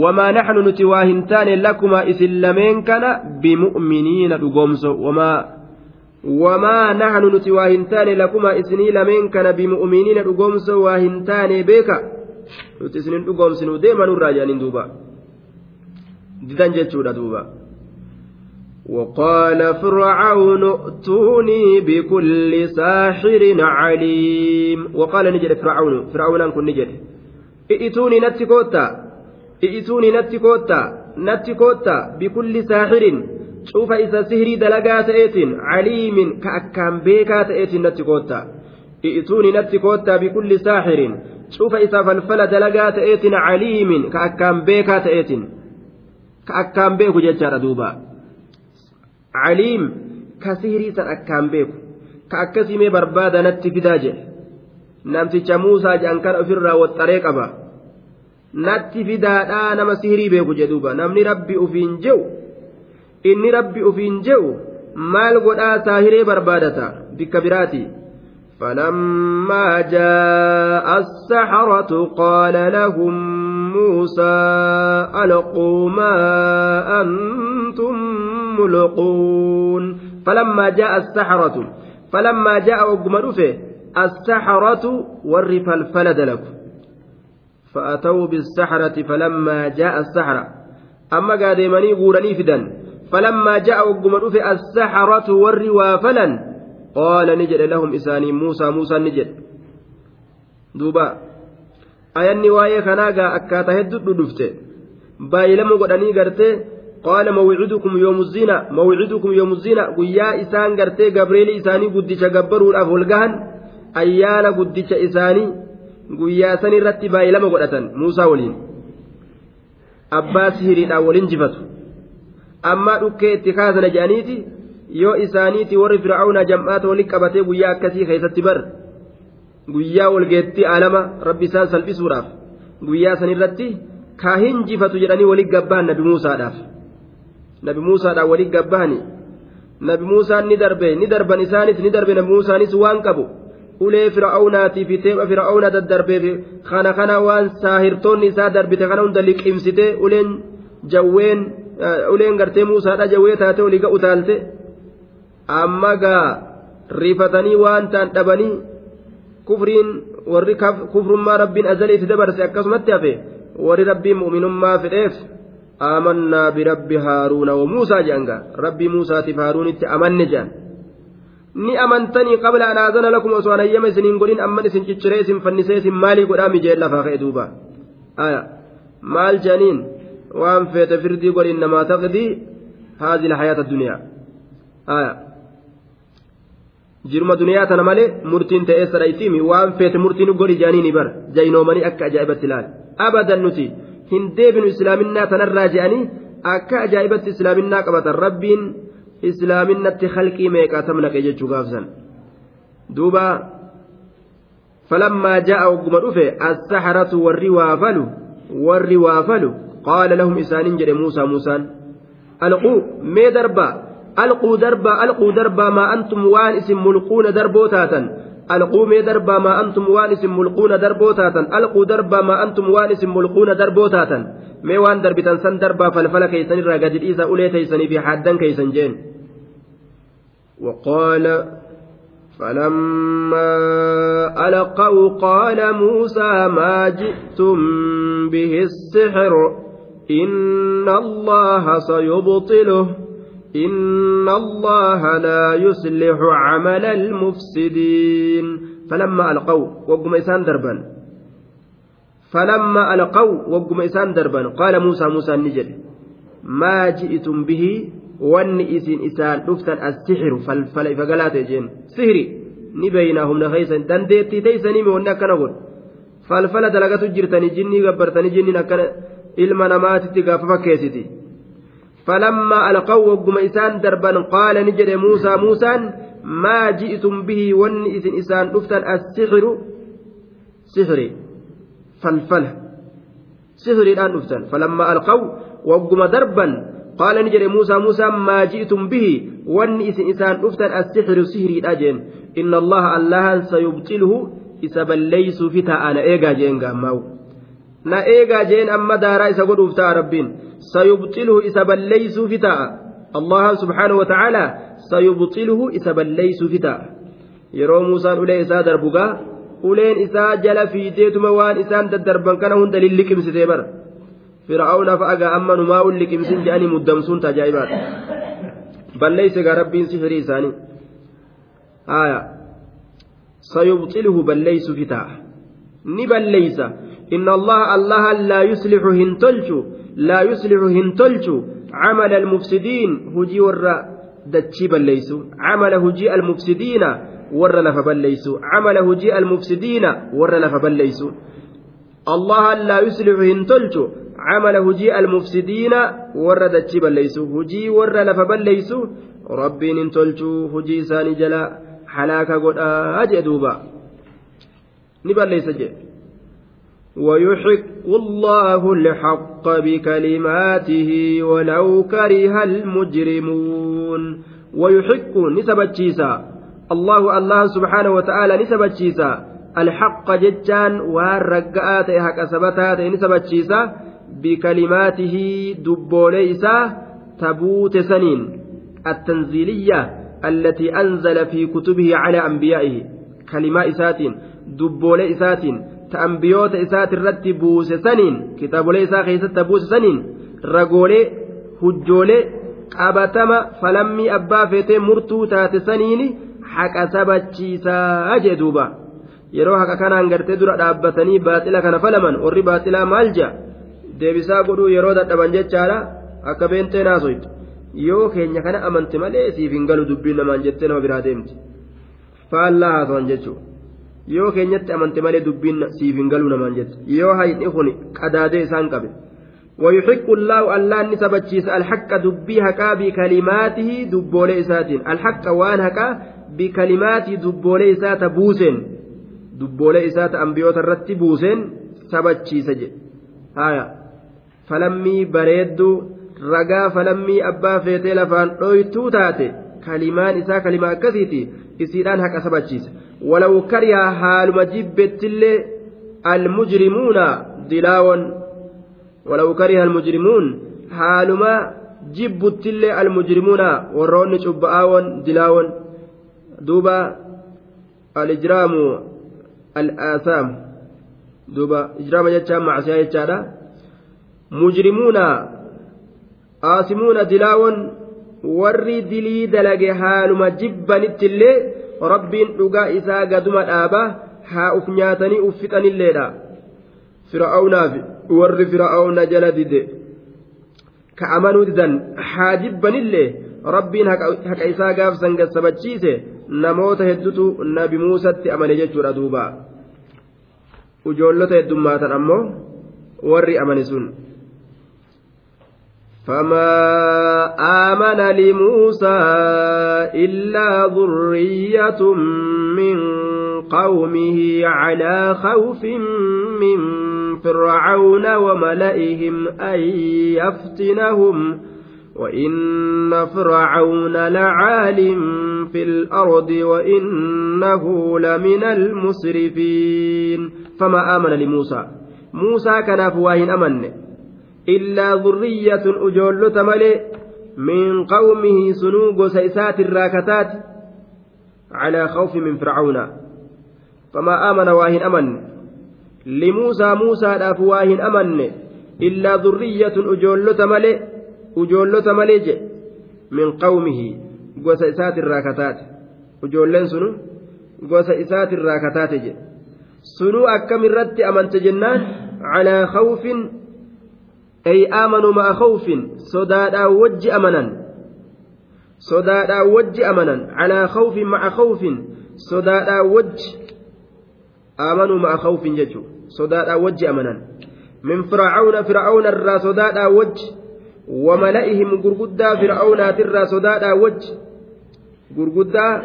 wamaa naxnu nuti waa hin taane lakumaa isin lameen kana bimu'miniina dhugoomso wamaa wamaa naxnu nuti waa hin taane lakumaa isinii lameen kana bimu'miniina dhugoomso waa hin taane beeka nuti isinin dhugoomsinu deemanurraa jedhaniin duuba didan jechuudha duuba وقال فرعون ائتوني بكل ساحر عليم. وقال نجد فرعون فرعون كن نجد. ائتوني نتكوتا ائتوني نتكوتا نتكوتا بكل ساحر. شوف إذا سهري دلقات إيتين عليم كأكام بيكات إيتين نتكوتا ائتوني نتكوتا بكل ساحر. شوف إذا فلفل دلقات إيتين عليم كأكام بيكات إيتين كأكام بيكو جتشار دوبا caliim ka sihirii san akkaan beeku ka akkasimee barbaada natti fidaa jedhe namticha muusaa jedhan kana ofirraa waxxaree qaba natti fidaadhaa nama sihirii beeku jedhuuba namni rabbi ufiin jehu inni rabbi ufiin jehu maal godhaa saahiree barbaadata bikka biraati فلما جاء السحرة قال لهم موسى ألقوا ما أنتم ملقون. فلما جاء السحرة فلما جاء وقم السحرة ورف الفلد لكم. فأتوا بالسحرة فلما جاء السحرة أما قادمني غورني فدا فلما جاء وقم السحرة ور وافلا قال نجد لهم إساني موسى موسى نجد. دوبا. Ayanni waa'ee kanaa gaa akkaataa hedduu dhufte baay'ilama godhanii gartee qaala mawcidukum yoomuzina mawcidukum yoomuzina guyyaa isaan gartee gabreeli isaanii guddicha gabbaruudhaaf holgahan ayyaana guddicha isaanii guyyaa san irratti baay'ilama godhatan. Muusaa waliin. Abbaa sihiriidhaan waliin jifatu. Ammaa dhukkee itti kaasana jedhaniiti yoo isaaniiti warri fir'aawna jam'aata walitti qabatee guyyaa akkasii keessatti bar guyyaa walgeettii alama rabbi isaan salphisuudhaaf guyyaa san irratti kaa hinjifatu jedhanii walitti gabbahan nabi muusaadhaaf. nabi muusaadhaan walii gabbahani nabi muusaan ni darbe ni darban isaanis ni darbe nabi muusaanis waan qabu ulee fir'aawnaatii fi teepha fir'aawna daddarbeef kana kana waan saahirtoonni isaa darbite kana hunda liqimsite uleen jawween uleen gartee muusaadha jawwee taate olii ga'u taalte amma gaa rifatanii waan ta'an dhabanii kufriin warri kufrummaa rabbiin azaliitti dabarse akkasumatti hafe warri rabbiin mu'minummaa fedheef. آمنا برب هارون وموسى جانغا ربي موسى تفارون أمن جان ni amantanii qabla an aazana lakum osoo an ayyama isiniin godhin amman isin cicciree isin fannisee isin maalii godhaa mijeen lafaa ka'e duuba aya maal janiin waan feete firdii godhin namaa taqdii haadhi lhayaata duniyaa aya jiruma duniyaa tana malee murtiin ta'ee sadhaytiimi waan feete murtiin godhi jaaniini bar jaynoomanii akka ajaa'ibatti ilaal abadan nuti hin deebinu islaaminaa tanarraa je'anii akka ajaa'ibatti islaaminaa qabatan rabbiin islaaminatti halqii meeqaatam naqe jechuu gaafsan duuba falammaa jaa'a wagguma dhufe assaharatu warri waafalu warri waafalu qaala lahum isaanin jedhe muusaa muusaan alquu mee darbaa waan isin mulquuna darboo taatan alquu mee darbaa maa antum waan isin mulquuna darboo taatan alquu darbaa maa antum waan isin mulquuna darboo taatan mee waan darbitan san darbaa falfala keeysanirraa gadi dhiisa ulee teeysanii fi haddan keeysan jeen وقال فلما ألقوا قال موسى ما جئتم به السحر إن الله سيبطله إن الله لا يصلح عمل المفسدين فلما ألقوا وقم إسان دربا فلما ألقوا وقم إسان دربا قال موسى موسى النجل ما جئتم به ifa galaa ta'e jeen sihiri ni beeynaa humna keeysan dandeettii teeysanii mi wanni akkana godhu falfala dalagatu jirtanii jinnii gabbartanii jinniin akkana ilma namaatitti gaafa fakkeessiti wagguma isaan darban qaala ni jedhe muusaa muusaan maa ji'tum bihi wanni isin isaan dhuftan as-sixiru sihiri falfala sihiriidhaan dhuftan falammaa alqaw wagguma darban qaala ni jedhe muusaa muusaan maa ji'tum bihi wanni isin isaan dhuftan as-sixru sihriidha jeen inna allaha allahan sayubxiluhu isa balleeysuufi ta'a na eegaa jeen gaammaawu na eegaa jeen amma daaraa isa godhuuf ta'a rabbiin sayubxiluhu isa balleeysuufi ta'a allahan subxaanahu wa ta'aalaa sayubxiluhu isa balleeysuufi ta'a yeroo muusaan ulee isaa darbugaa uleen isaa jala fiideetuma waan isaan daddarban kana hunda lilliqimsitee bara fir'aawna fa'agaa amma numaa ulli qimsin jedhanii muddamsuun tajaa'ibaadha balleeyse gaa rabbiin sihirii isaanii haaya sayubxiluhu balleeysu fitaa ni balleeysa inna allaha allaha laa yuslixu hin tolchu laa yuslixu hin tolchu camala almufsidiin hujii warra dachii balleeysu camala hujii almufsidiina warra lafa balleeysu camala hujii almufsidiina warra lafa balleeysu allaha laa yuslixu hin tolchu camala hujii almufsidiina warra dachii balleeysu hujii warra lafa balleeysu rabbiin hin tolchuu hujii isaanii jala halaaka godhaa jee duuba ni balleeysa jee ويحق الله الحق بكلماته ولو كره المجرمون. ويحق نسبة شيسا الله الله سبحانه وتعالى نسبة شيسا الحق ججان والرقاءات حق سبتات نسبة شيسا بكلماته دبوليسا تبوت سنين. التنزيلية التي أنزل في كتبه على أنبيائه. كلمات إسات إسات ta ambiyoota isaati irratti buuse saniin kitaabolee isaa keessatti buuse saniin ragoolee hujjoolee qabatama falammii abbaa feetee murtuu taate saniin haqa sabachiisaa jee duuba. Yeroo haqa kanaan gartee dura dhaabbatanii baaxila kana falaman warri baaxilaa maal jaa? Deebisaa godhuu yeroo dadhaban jechaadha akka beenxee naasoytu yoo keenya kana amante malee siif hin galu dubbiin namaan jettee nama biraa deemti. Faallaa haasawan jechuudha. yoo keenyatti amante malee dubbiin siif hin galuu namaan jette yoo hayni kun qadaadee isaan qabe ويحق الله الله نسبتشيس الحق دبي هكا بكلماته دبولي إساتين الحق وان هكا بكلمات دبولي إسات بوسين دبولي إسات أنبيوت الرت بوسين سبتشيس جي آية falammii bareedduu ragaa falammii abbaa feetee lafaan dhoytuu taate kalimaan isaa kalimaa akkasiiti isiidhaan haqa sabachiisa walaw karihaa haaluma jibbettillee almujrimuuna dilaawon walaw kariha almujrimuun haaluma jibbuttillee almujrimuuna warroonni cubba'aawon dilaawon duuba alijraamu al'aasaam duuba ijraama jechaan macsiyaa jechaadha mujrimuuna aasimuuna dilaawon warri dilii dalage haaluma jibbanitti illee rabbiin dhugaa isaa gaduma dhaaba haa uf nyaatanii uf fixanilleedha. Fir'aawnaaf warri fir'aawna jala dide. Ka amanuu didan haa jibbanillee. Rabbiin haqa isaa gaafsan gassabachiise namoota heddutu nabi muusatti amane jechuudha duuba. Ujoollota heddummaatan ammoo warri amane sun فما آمن لموسى إلا ذرية من قومه على خوف من فرعون وملئهم أن يفتنهم وإن فرعون لعال في الأرض وإنه لمن المسرفين فما آمن لموسى؟ موسى كان فواهن أمن ujoollota malee min qawmihi sunuu gosa isaati irraa kataati على خوف من فرعون فما آمن واهن أمن لموسى موسى لاف واهن أمن إلا ذرية أجولة ملئ أجولة ملئ من قومه sunu gosa isaati irraa kataate jedhe sunuu akkam irratti amante jennaan calaa khawfin ay aamanuu ma'a khawfin sodaadhaan wajji amanan sodaadhaan wajji amanan calaa khawfin ma'a khawfin sodaadhaan wajji aamanuu ma'a khawfin jechuun sodaadhaan wajji amanan min fir'aawna fir'aawna irraa sodaadhaan wajji وملئهم غرغدا فرعون ترى صدادا وجه غرغدا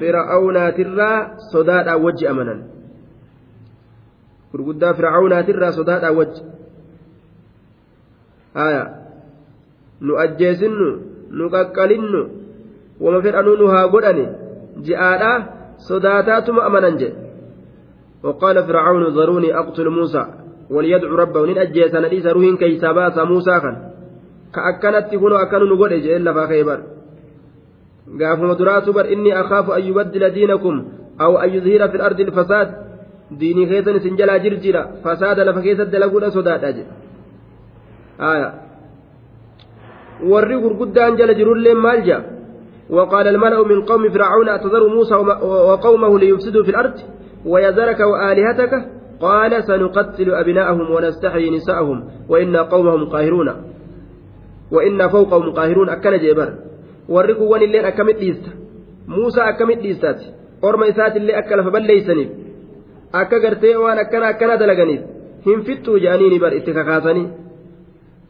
فرعون ترى صدادا وجه امنا غرغدا فرعون ترى صدادا وجه آية نؤجسن نققلن وما فرعون نها غدني جاءنا صداتاتم امنا جه وقال فرعون ذروني اقتل موسى وليدعو ربه نين اجيسن ليس روحين كيسا باسا موسى كان ka akkanatti kunoo akkanu nu godhe jeen lafaa ka'ee bar gaafuma duraatu bar inni akaafu an yubaddila diinakum aw an yuzhira fi lardi ilfasaad diinii keessan isin jalaa jirjira fasaada lafa keessatti dalaguudha sodaadha jedhe aya warri gurguddaan jala jirullee maal jaa وقال الملأ من قوم فرعون أتذر موسى وقومه ليفسدوا في الأرض؟ ويذرك وآلهتك؟ قال سنقتل أبناءهم ونستحيي نساءهم وإنا قومهم قاهرون. وإنا فوقهم قاهرون أكن جبر وان اللين أكمت ليست موسى أكمت ليستات أرمى اللي أكل فبليسني akka gartee waan akkana akkana dalaganiif hin fittuu jedhanii bar itti kakaasanii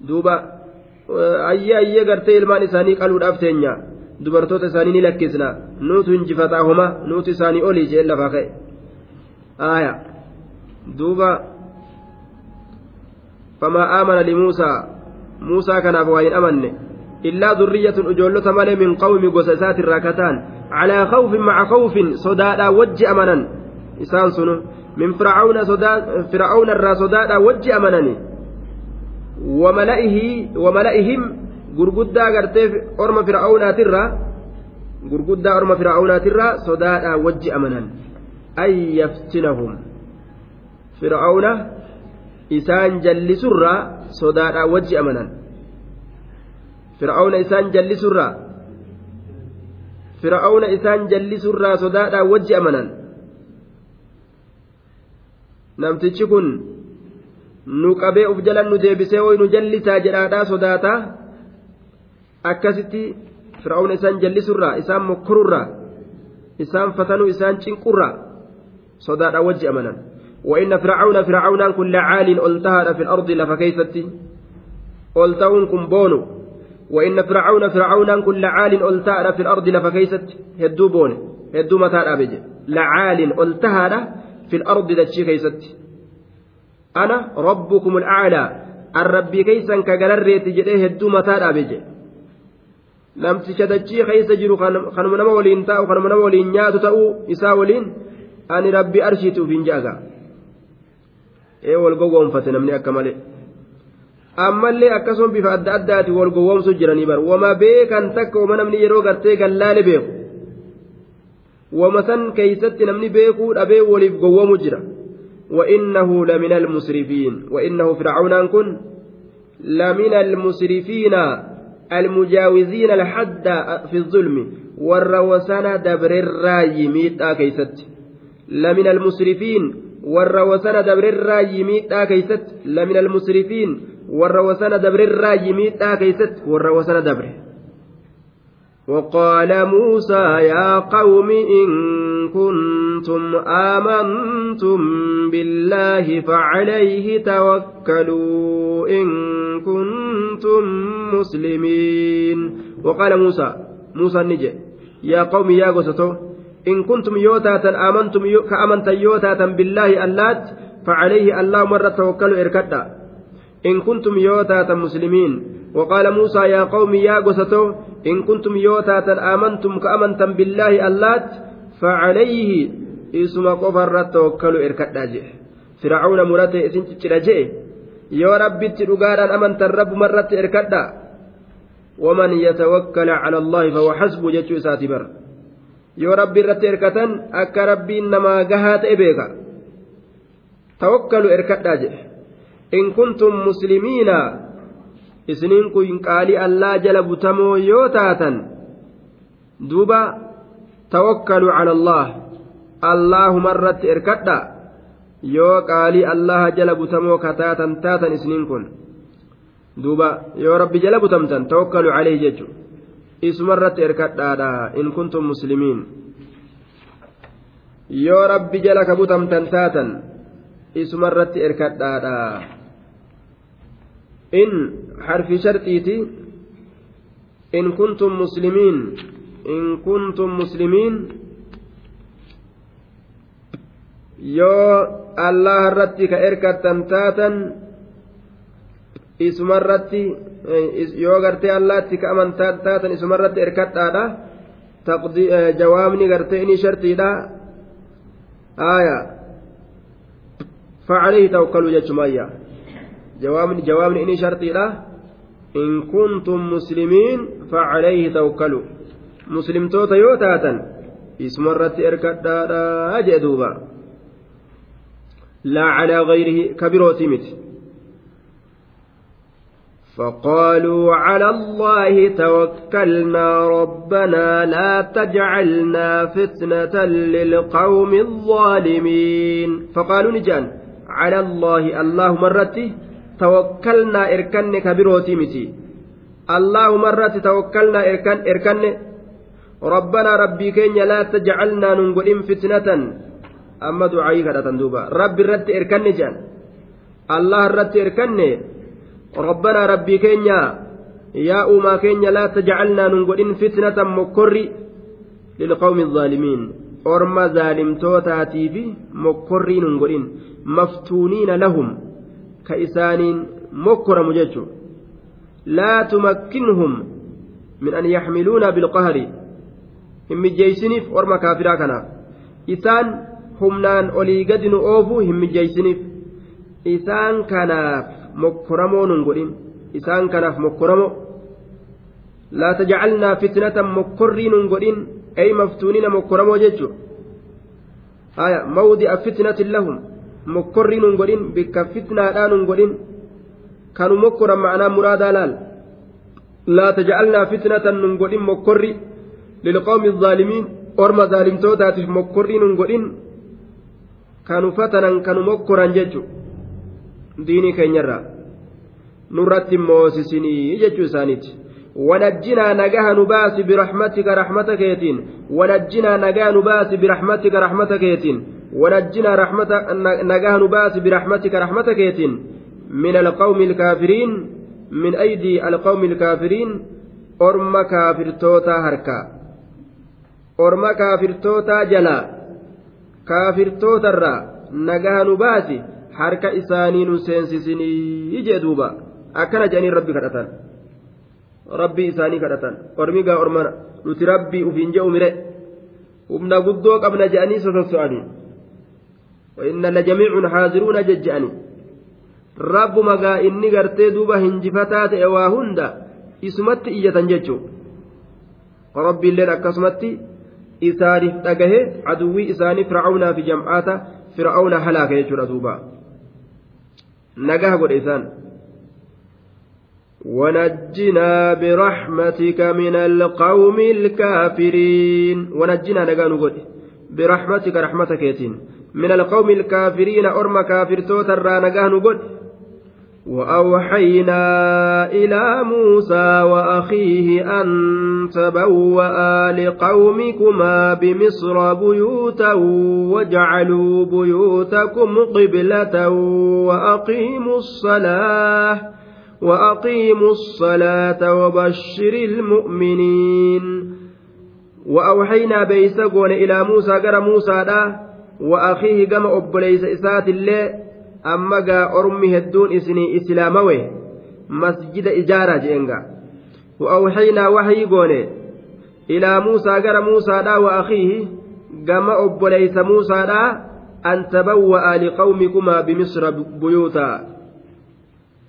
duuba ayyee ayyee gartee ilmaan isaanii qaluudhaaf teenya dubartoota isaanii ni lakkisna nuutu hinjifataa homa nuutu isaanii olii jeen lafaa ka'e aaya duuba famaa aamana limuusaa muusaa kanaaf waa hin amanne illaa durriyyatun ijoollota malee min qawmi gosa isaatirraa kataan calaa khawfin maca khawfin sodaadhaa wajji amanan isaan sunu min fir'aawna irraa sodaadhaa wajji amanani wamala'ihim gurguddaa gartee orma fir'aawnaatirraa gurguddaa orma fir'aawnaatirraa sodaadhaa wajji amanan. An yaftinahum? Fir'aawna isaan jallisurraa sodaadhaa wajji amanan. Fir'aawna isaan jallisurraa fir'aawna isaan jallisurraa sodaadhaa wajji amanan. Namtichi kun nu qabee uf jalan nu deebisee woy nu jallisaa jedhaadhaa sodaataa akkasitti fir'aawna isaan jallisurraa isaan mokkorurraa isaan fatanuu isaan cinqurraa sodaadhaa wajji amanan وإن فرعون فرعون كل عال ألتهر في الأرض لفكيستي ألتهن كن بونو وإن فرعون فرعون كل عال ألتهر في الأرض لفكيست هدو بوني هدو متى أبجي لعال ألتهر في الأرض أنا ربكم الأعلى الرب كيسا كجلريت جديه هدو متى أبجي namticha dachii keessa jiru kanuma nama waliin taa'u kanuma nama waliin nyaatu ta'uu isaa waliin ani rabbi arshiituuf hin jaaga ee wal gowwoomfate namni akka malee ammallee akkasuma bifa adda addaati wal gowwoomsu jiranii bar wama beekan takka wama namni yeroo gartee gallaale beeku wama san keeysatti namni beekuu dhabee waliif gowwoomu jira وإنه لمن المسرفين وإنه فرعون كن لمن المسرفين المجاوزين الحد في الظلم والروسنا دبر الراي ميتا كيست لمن المسرفين wasana dabrirraa yimiidhaa keeysatti lamina almusrifiin warra wasana dabrirraa yimiidhaa keeysatti warra wasana dabre وقال موسى يا قوم إن كنتم آمنتم بالله فعليه توكلوا إن كنتم مسلمين. وقال موسى موسى النجي يا قوم يا قصتو إن كنتم يوتاتا آمنتم كأمنتا يوتاتا بالله اللات فعليه الله مرة توكلوا إركدا. إن كنتم يوتاتا مسلمين. وقال موسى يا قوم يا قستو إن كنتم يوتاتا آمنتم كأمنتا بالله اللات فعليه isuma qofarra tokkalu erkadhaa jedhe fir'aawna murate isin ciccidha jedhe yoo rabbitti dhugaadhaan amantan rabbumarratti erkadhaa waman yatawakkala cala allaahi fahuwa xasbu jechuu isaati bara. Yoo rabbi irratti erkatan akka rabbiin namaa gahaa ta'e beeka. Tawakkalu erkadhaa jedhe in kuntum muslimiina. Isiniin kun qaalii allaa jala butamoo yoo taatan. Duuba tawakkalu cala allaah. Allaahuma irratti erkadha yoo qaalii allaha jala butamoo kataatan taatan isiniin kun duuba yoo rabbi jala butamtan tawakkalu calayhi jechuudha isumarratti erkadhaadha in kuntum muslimiin yoo rabbi jala ka butamtan taatan isumarratti erkadhaadha in harfi sharxiiti in kuntum muslimiin in kuntum muslimiin yoo allaha irratti ka erkattan taatan isumarratti yoo gartee allaatti ka amantaa taatan isumarratti erkadhaadha jawaabni gartee inni shartiidha aya فعليه توكلوا جتشمايا جوابني جوابني إني شرطي لا إن كنتم مسلمين فعليه توكلوا مسلم توتا يوتاتا اسم الرت إركدا لا على غيره كبيروتي مت. فقالوا على الله توكلنا ربنا لا تجعلنا فتنة للقوم الظالمين. فقالوا نجان على الله الله مرتي توكلنا إركن كبيروتي متي الله مرتي توكلنا إركن إركن. ربنا ربي كين لا تجعلنا ننقل فتنة. أما دعائي كذا تندوبا ربي رت إركن جان الله رت إركن ربنا ربي كينيا يا أما كينيا لا تجعلنا ننقل فتنة مكر للقوم الظالمين أرما ظالم توتاتي في مكر ننقل مفتونين لهم كإسان مكر مججو لا تمكنهم من أن يحملون بالقهر هم جيسنف أرما كافرا كنا إسان humnaan olii gadi nu oofu hin mijjeeysiniif isaan kanaaf mokkoramoo nun godhin isaan kanaaf mokkoramoo laa tajcalnaa fitnatan mokkorrii nun godhin ay maftuunina mokkoramoo jechu haya mawdi'a fitnatin lahum mokkorrii nun godhin bikka fitnaadhaa nun godhin kanu mokkoran ma'anaa muraadaa laal laa tajcalnaa fitnatan nun godhin mokkorri lilqawmi الظaalimiin orma zaalimtootaatiif mokkorrii nun godhin kanu fatanan kanu mokkoran jechu diinii keenyarraa nurratti moosisinii jechuu isaaniiti nagaha nu baasi birahmatika rahmata keetiin wanajjinaa nagaha nu baasi birahmatika rahmata keetiin wanajjinaa rahmata nagaha nu baasi birahmatika rahmata keetiin min alqawmi ilkaafiriin min aydii alqawmi ilkaafiriin orma kaafirtootaa harkaa orma kaafirtootaa jalaa kaafirtootarraa nagaha nu baasi harka isaanii nu seensisinii jee duuba akkana jedhanii rabbi kadhatan rabbii isaanii kadhatan ormi gaa ormana nuti rabbii ufiin je'u mire humna guddoo qabna jedhanii sososso'anii وإن لجميع حاضرون ججأني رب مغا إني غرتي دوبا هنجفتات إواهند إسمت إية ججو ربي اللين أكسمتي isaaniif dhagahe aduwwii isaanii fir'aawnaa fi jam'aata fir'aawna halaaka jechuudha duuba nagaha godhe isaan ونجنا برحمتك من القوم الكافرين ونجنا نجانو قد برحمتك رحمتك يتين من القوم الكافرين أرم كافر توتر نجانو قد وأوحينا إلى موسى وأخيه أن تبوأ لقومكما بمصر بيوتا واجعلوا بيوتكم قبلة وأقيموا الصلاة وأقيموا الصلاة وبشر المؤمنين. وأوحينا بيسقون إلى موسى قرى موسى وأخيه قم أبليس إسات الله amma gaa ormi hedduun isinii islaamawe masjida ijaaraa jeenga wa'awxaynaa waxyii goone ilaa muusaa gara muusaadhaa wa akiihi gama obboleysa muusaadhaa an tabawwa'a liqawmikumaa bimisra buyuutaa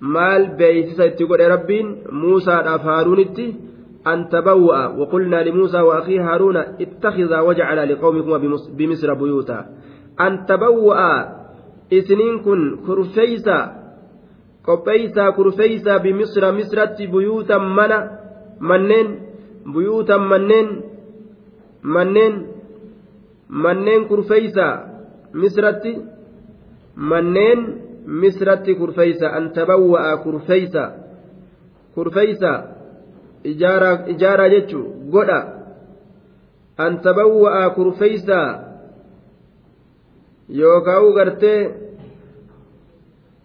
maal beeysisa itti godhe rabbiin muusaadhaaf haaruunitti أن تبوأ وقلنا لموسى وأخيه هارون اتخذا وجعل لقومكما بمصر بيوتا أن تبوأ isiniin kun kurfeeysa qopheeysaa kurfeeysaa bimisra misratti buyuutan mana manneen buyuutan manneen manneen manneen kurfeeysaa misratti manneen misratti kurfeeysa an tabawwa'a kurfeeysa kurfeeysa ijaaraa jechuu godha an tabawwa'a kurfeeysaa yookaan gartee.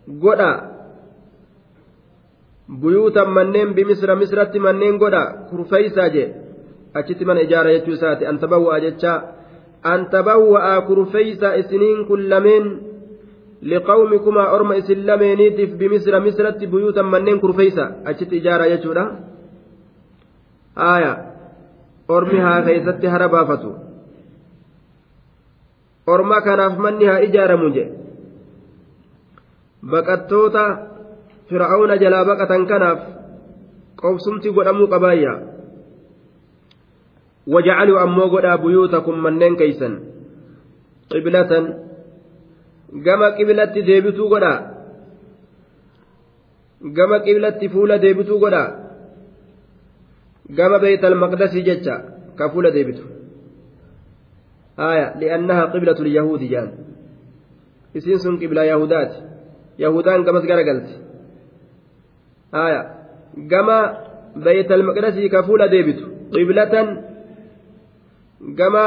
Godha. Buyuutan manneen bimisra misratti manneen godha. Kurfeeysaa jee achitti mana ijaara jechuu isaati. An tabawwa'a jechaa an tabawwa'a kurfeeysaa isiniin kun lameen liqawmikumaa orma isin lameeniitiif bimisra misratti buyuutan manneen kurfeeysa achitti ijaara jechuudha. Haaya. Ormi haa keeysatti hara baafatu. Orma kanaaf manni haa ijaaramu je baqattoota fir'aawna jalaa baqatan kanaaf qobsumti godhamuu qabaayya wajacaluu ammoo godhaa buyuutakum manneen keeysan qiblatan gama qiblatti deebituu godhaa gama qiblatti fuula deebituu godhaa gama beeytal maqdasii jecha ka fuula deebitu آية لأنها قبلة اليهود جان isiin sun qiblaa yahudaati yahudaan gamas garagalti aya gama baytal maqdasii ka fuula deebitu qiblatan gama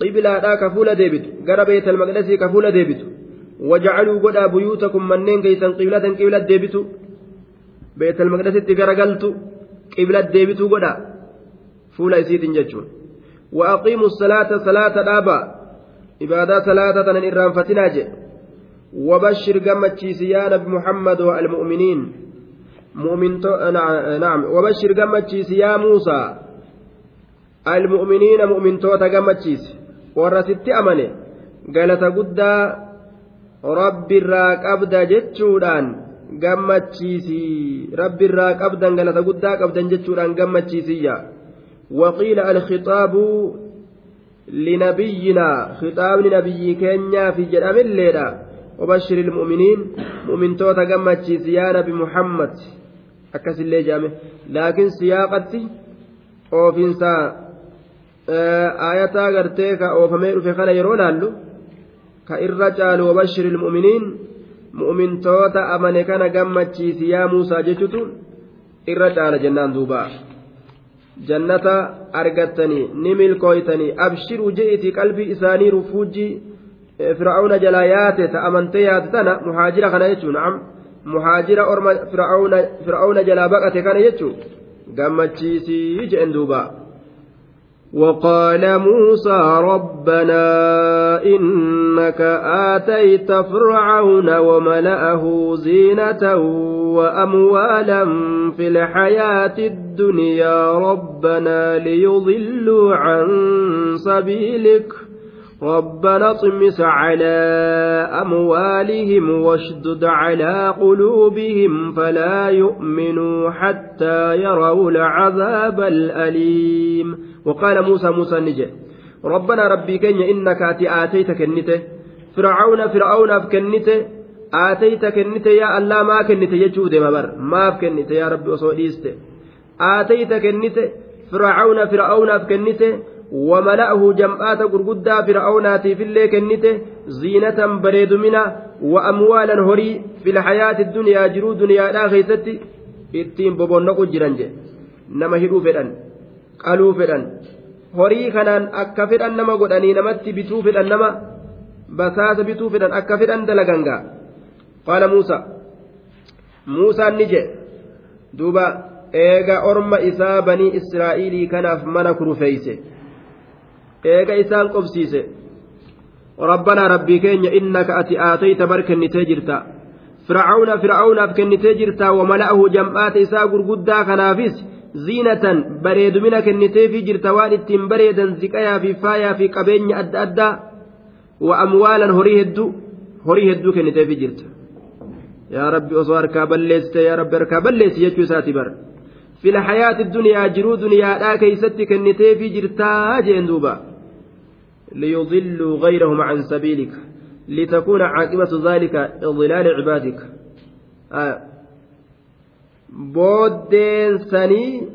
qiblaadhaa ka fuula deebitu gara baytal maqdasii ka fuula deebitu wajacaluu godhaa buyuutakum manneen keeysan qiblatan qiblat deebitu baytal maqdasitti garagaltu qiblat deebituu godhaa fuula isiitin jechuun وأقيموا الصلاة صلاة الآبا إبادة صلاة تنن إرام فتناجي وبشر قمت يا نبي محمد والمؤمنين. مؤمن نعم. وبشر قمت يا موسى. المؤمنين مؤمن توتا قمت ورست أمني قالت قد رب الراك أبدا جتشودان gammachiisi rabbi irraa qabdan galata guddaa qabdan jechuudhaan gammachiisiyya وقيل الخطاب لنبينا. خطاب لنبي كينيا في جرام الليلة وبشر المؤمنين مؤمن توتا قمتشيس يا نبي محمد أكس اللي جامع لكن سياقتي oofinsa aayataa gartee ka oofamee dhufe kana yeroo laallu ka irra caalu wabashir ilmu'miniin mu'mintoota amane kana gammachiisi yaa muusaa jechutu irra caala jennaan duuba jannata argattanii ni milkooytanii abshiruu je'iti qalbii isaanii rufuujii ta amantee yaate tana muhaajira kana jechuun na'am muhaajira orma fir'aawna jalaa baqate kana jechuun gammachiisii je'en duuba. وقال موسى ربنا إنك آتيت فرعون وملأه زينة وأموالا في الحياة الدنيا ربنا ليضلوا عن سبيلك ربنا اطمس على أموالهم واشدد على قلوبهم فلا يؤمنوا حتى يروا العذاب الأليم. وقال موسى موسى نجي ربنا ربي كن إنك آتيت كنته فرعون فرعون أفكنته آتيت كنته يا الله ما كنته يجود مبر ما أفكنته يا ربي وصوليست آتيت كنته فرعون فرعون أفكنته وملأه جمعات غرغدا فرعوناتي في الليل كنته زينة بريدمنا وأموالا هري في الحياة الدنيا جرو دنيا لا je nama hidhuu fedhan qaluu fedhan horii kanaan akka fedhan nama godhanii namatti bituu fedhan nama basaasa bituu fedhan akka fedhan dalagangaa qaala muusa muusaan ni je duuba eega orma isaa banii israa'iilii kanaaf mana kurufeeyse eega isaan qobsiise. Rabbanaa rabbii keenya innaka ati aatayta bar kennitee jirta. Fircauna fircaunaaf kennitee jirta. Wamala'ahu jam'aata isaa gurguddaa kanaafis ziinatan bareedumina kenniteefi jirta. Waan ittiin bareedan ziqayaa fi faayaa fi qabeenya adda addaa wa amwaalan horii hedduu horii hedduu kenniteefi jirta. Yaa rabbi osoo harkaa balleessite yaa rabbi harkaa balleessi jechuu isaati bar. Fil hayaati duniyaa jiruu duniyaadhaa keeysatti kenniteefi jirtaa jeen duuba. ليضلوا غيرهم عن سبيلك لتكون عاقبة ذلك إضلال عبادك آه. بودين سني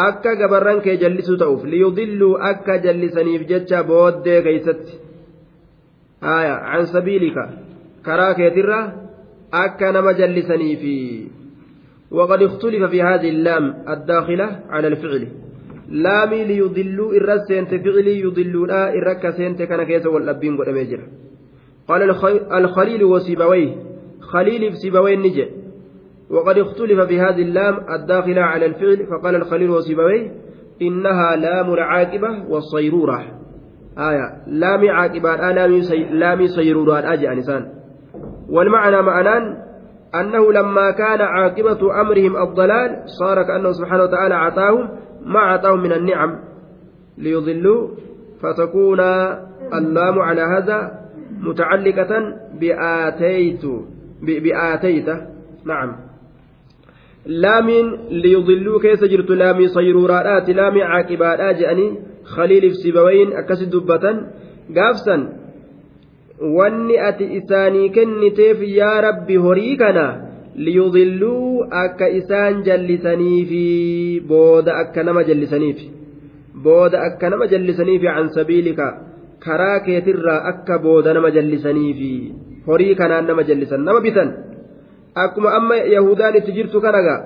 akka gabarran kee jallisuu ta'uuf liyudilluu akka jallisaniif jecha booddee keeysatti haya an sabiilika karaa keetirra akka nama jallisaniifi وقد اختلف في هذه اللام الداخلة على الفعل لامي ليضلوا الرسنت فعلي يضلون الركا سنت كان كيس والأبين قد ميجر قال الخليل وسيبويه خليل بسيبويه نجي وقد اختلف في هذه اللام الداخلة على الفعل فقال الخليل وسيبويه إنها لام العاقبة والصيرورة آية لام عاقبة لام صيرورة أجي أنسان والمعنى معنان أنه لما كان عاقبة أمرهم الضلال صار كأنه سبحانه وتعالى أعطاهم ما أعطاهم من النعم ليضلوا فتكون اللام على هذا متعلقة بآتيت بآتيت. نعم. لام ليضلوا كيس جرت لام صيرورات لام عاقبات أجأني خليل في سبوين أكسد دبة قافسا. wanni ati isaanii kenniteef yaa rabbi horii kana liyudilluu akka isaan jallisaniifi booda akka nama jallisaniif booda akka nama jallisaniifi can sabiilika karaa keetirraa akka booda nama jallisaniifi horii kanaan nama jallisan nama bitan akkuma amma yahudaan itti jirtu kanaga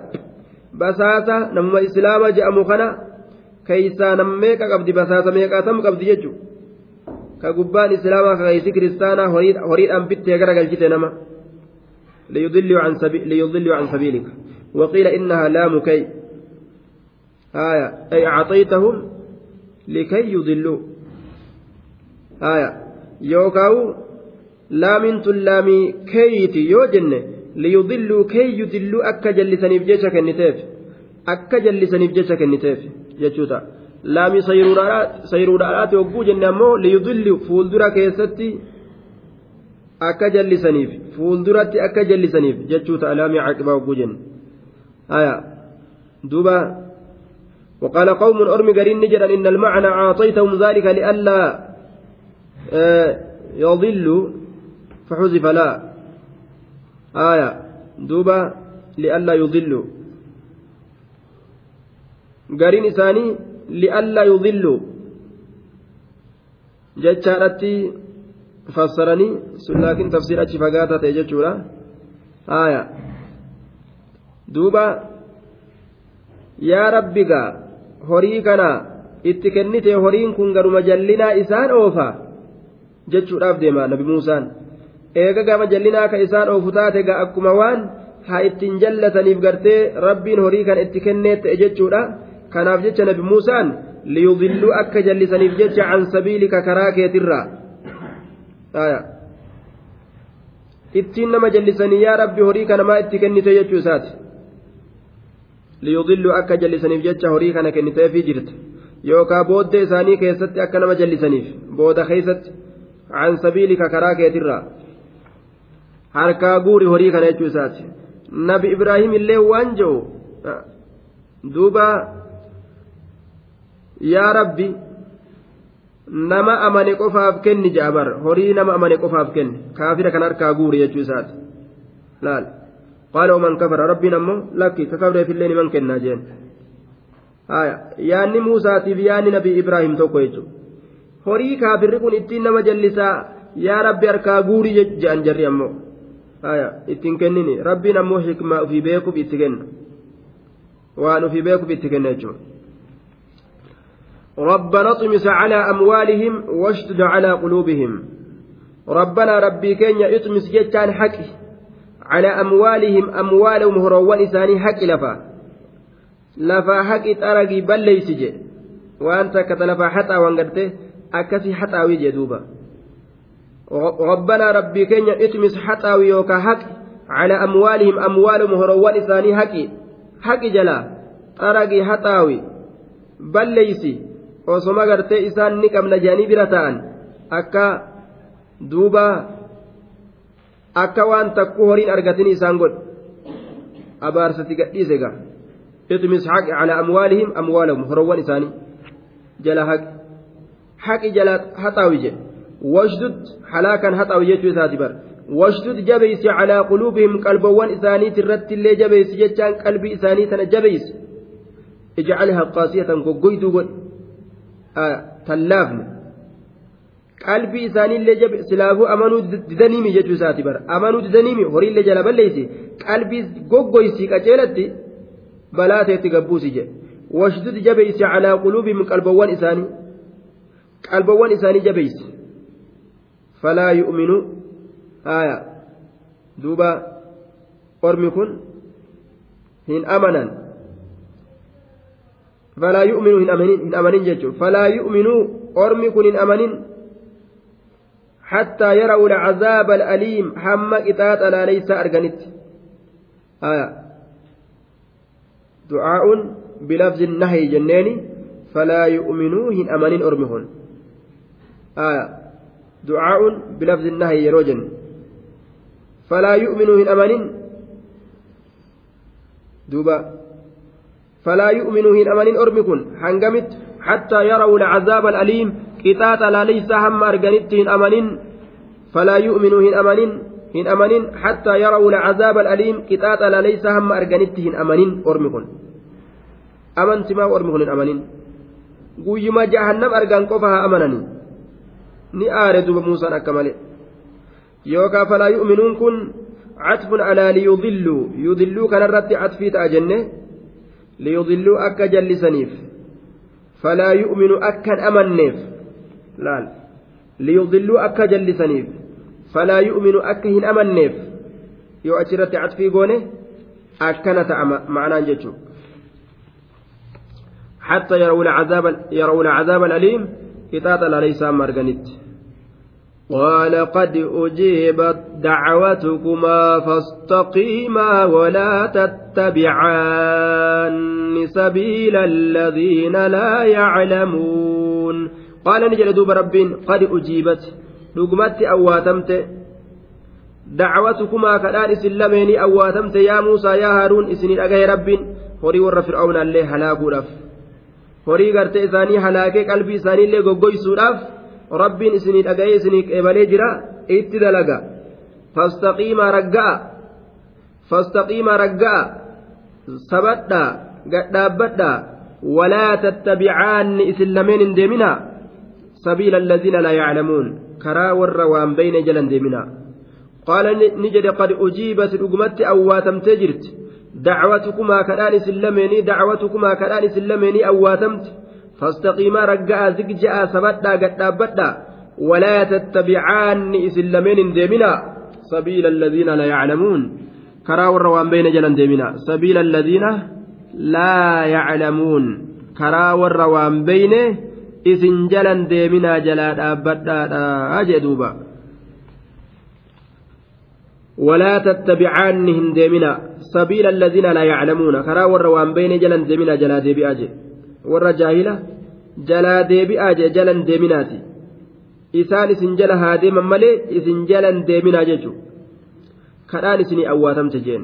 basaasa namuma islaama je'amu kana keeysaa nam meeqa qabdi basaasa meeqaatam qabdi jechuudha ka gubbaan islaamaa ka qaysi kiristaanaa horiidhaan bittee gara galchite nama liyudilluu can sabiilika وقيل إنها لام كي. آية. أي أعطيتهم لكي يضلوا. آية. يوكاو لام تلامي كيتي. يو جنة. ليضلوا كي يضلوا. أكا جلسني بجيشك النتاف أكا جلسني بجيشك النتاف جتشوتا laami sayruudhaadhaati hogguu jenne ammoo liyudilli fuuldura keessatti akka jallisaniif fuulduratti akka jallisaniif jechuu ta'a laamii caaqibaa hogguu jenne haya duuba وقال قوم أرمي قرين نجرا إن المعنى أعطيتهم ذلك لئلا يضلوا فحذف لا آية دوبا لئلا يضلوا قرين إساني li'allaa yudillu jechaadhatti fassaranii sun laakiin tafsiir achi fagaataa ta'e jechuudha. Haaya. Duuba. Yaa rabbigaa horii kana itti kennite horiin kun garuma jallinaa isaan oofa jechuudhaaf deema nabi muusaan. Eega gama jallinaa ka isaan oofu taate ga akkuma waan haa ittiin jallataniif gartee rabbiin horii kana itti kennee ta'e jechuudha. Kanaaf jecha nabi muusaan liyudilluu akka jallisaniif jecha an sabiilika karaa keetirraa ittiin nama jallisanii yaa rabbi horii kana maa itti kennite jechuu isaati liyudilluu akka jallisaniif jecha horii kana kenniteefii jirta yookaa booddee isaanii keessatti akka nama jallisaniif booda keessatti an sabiilika karaa keetirraa harkaa guuri horii kana jechuu isaati nabi ibraahim illee waan je'u duuba yaa rabbi nama amane qofaaf kenni jaabar horii nama amane qofaaf kenni. Kaafira kan harkaa guuri jechuu isaati. Laal. Qaala man kafara? Rabbiin ammoo lakki kakabreefillee niman kennaa jeen. Yaanni muusaatiif yaanni nabi ibraahim tokko jechuudha horii kaafirri kun ittiin nama jallisaa yaa rabbi harkaa guuri je'an jarri ammoo. Ittiin kennini. Rabbiin ammoo hikmaa ofii beekuuf itti kenna. Waan ofii beekuuf itti kenna jechuudha. ربنا اطمس على أموالهم واشتد على قلوبهم. ربنا ربي كينيا اطمس جتان حكي. على أموالهم أموالهم هروان إساني حكي لفا. لفا حكي ترقي بل ليس جي. وأنت كتلفا حتى وانقرته أكسي حتى ويجي دوبا. ربنا ربي كينيا اطمس حتى ويوكا حكي. على أموالهم أموالهم هروان إساني حكي. حكي جلا. ترقي حتى بل ليسي osoma gartee isaan ni qabna jedhanii bira ta'an. Akka duuba akka waan takkuu horiin argatin isaan godhu. Abaarsatti gadhiise ga اطمس حق على أموالهم أموالهم هروان إساني جلا حق حق جلا حطاوي جي واشدد حلاكا حطاوي جيتو إساتي بر واشدد جبيس على قلوبهم قلبوان إساني ترت اللي جبيس جتان قلبي إساني تنا جبيس اجعلها قاسية قويدو قل آه تلافن qalbii isaaniillee jabe silaafuu amanuu didaniimi jechuu isaati bara amanuu didaniimi horiillee jala balleessi qalbii goggoysii qaceelatti balaa ta'etti gabbuusi jedhe washdud jabeysi calaa quluubihim qalbawwan isaanii qalbawwan isaanii jabeysi falaa yu'minuu haya duuba ormi kun hin amanan hin amanin jechuun falaa yu'minuu ormi kun hin amanin حتى يروا العذاب الأليم هم إتات لا ليس أرجنت آية. دعاء بلفظ النهي جنين فلا يؤمنوا هن أمانين أرمهن آية. دعاء بلفظ النهي يروجن فلا يؤمنوا هن أمانين دوبا. فلا يؤمنوا هن أمانين أرمكن حنقمت حتى يروا العذاب الأليم qixaaxa laaleysaa hamma arganitti hin amanin falaa yu'minuu hin amanin hin amanin hattaa yara'u lcazaaba alaliim qixaaxa laaleysaa hamma arganitti hin amanin ormi kun amantimaa ormi kun hin amanin guyyuma jahannam argan qofa haa amananii ni aare duba muusaan akka male yookaa falaa yu'minuun kun catfun alaa liyudilluu yudilluu jallisaniif falaa yu'minu akkan amanneef laal liyudilluu akka jallisaniif falaa yu'minu akka hin amanneef yoo achirratti catfii goone akkana ta'a ma'anaan jechuudha حتى يروا العذاب يروا العذاب الأليم إطاطا ليس مرغنت قال قد أجيبت دعوتكما فاستقيما ولا تتبعان سبيل الذين لا يعلمون qaala ni jedhe duuba rabbiin qad ujiibat dhugumatti awwaatamte dacwatukumaa kadhaan isin lameenii awwaatamte yaa muusaa yaa haaruun isinii dhagahe rabbiin horii warra fir'aawnaallee halaakuudhaaf horii gartee isaanii halaakee qalbii isaaniillee goggoysuudhaaf rabbiin isinii dhagahee isinii qeebalee jira itti dalaga fastaqiimaa ragga'a fastaqiimaa ragga'a sabadhaa tattabicaanni isin lameen hin deeminaa سبيل الذين لا يعلمون. كرا ور وان بين جلن ديمنا. قال نجد قد أجيبت رقمت أواتم تجرت. دعوتكما كدان سلميني دعوتكما كدان سلميني أواتمت. فاستقيما رجاء زكجاء سبدا قد ولا تتبعان سلمين ديمنا سبيل الذين لا يعلمون. كرا ور وان بين جلن ديمنا. سبيل الذين لا يعلمون كرا ور وان بينه isin jalan deeminaa jalaa dhaabbadhaadha jee duuba ولا تتبعان هن ديمنا سبيل الذين لا يعلمون كرا ور وان بين جلن ديمنا جلا ديبي اجي ور جاهلة جلا ديبي اجي جلن ديمناتي isaan isin jala haa deeman malee isin jalan deeminaa jechu kadhaan isinii awwaatamte jeen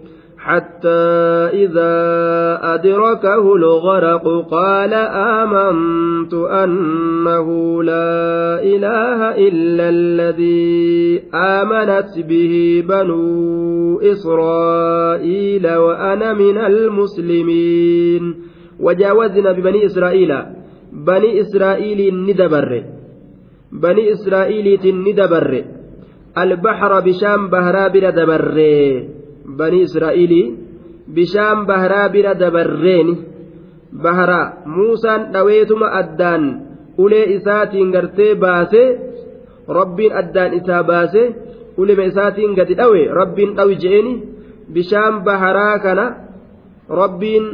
حتى إذا أدركه الغرق قال آمنت أنه لا إله إلا الذي آمنت به بنو إسرائيل وأنا من المسلمين. وجاوزنا ببني إسرائيل. بني إسرائيل ندبر. بني إسرائيل ندبر. البحر بشام بهرا دبر. Banii israa'iilii bishaan baharaa bira dabarreeni baharaa muusaan dhaweetuma addaan ulee isaatiin gartee baase rabbiin addaan isaa baase ulema isaatiin gadi dhawe rabbiin dhawi je'eni bishaan baharaa kana rabbiin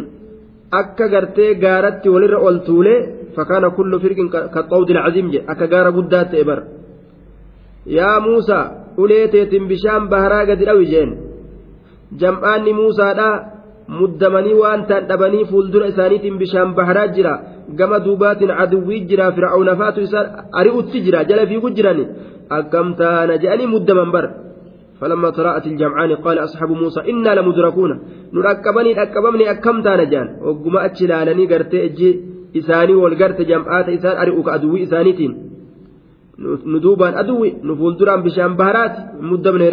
akka gartee gaaratti walirra ol tuule fakkaana kullu firqin ka qawdil caziim jedhe akka gaara guddaa ta'e bar yaa muusaa ulee teetiin bishaan baharaa gadi dhawi jeen jam'aanni muusaadha muddamanii waan ta'an dhabanii fuuldura isaaniitiin bishaan baharaa jira gama duubaatiin aduwwii jira fir'aawna faatu isaa ari'utti jira jala fiigu jirani akkam taana je'anii muddaman bar فلما تراءت الجمعان قال أصحاب موسى إنا لمدركون نركبني ركبمني أكم تانا جان وقم أتشلالني قرتي أجي إساني والقرت جمعات إسان أرئوك أدوي إسانيتين ندوبان أدوي نفول دران بشان بهرات مدبن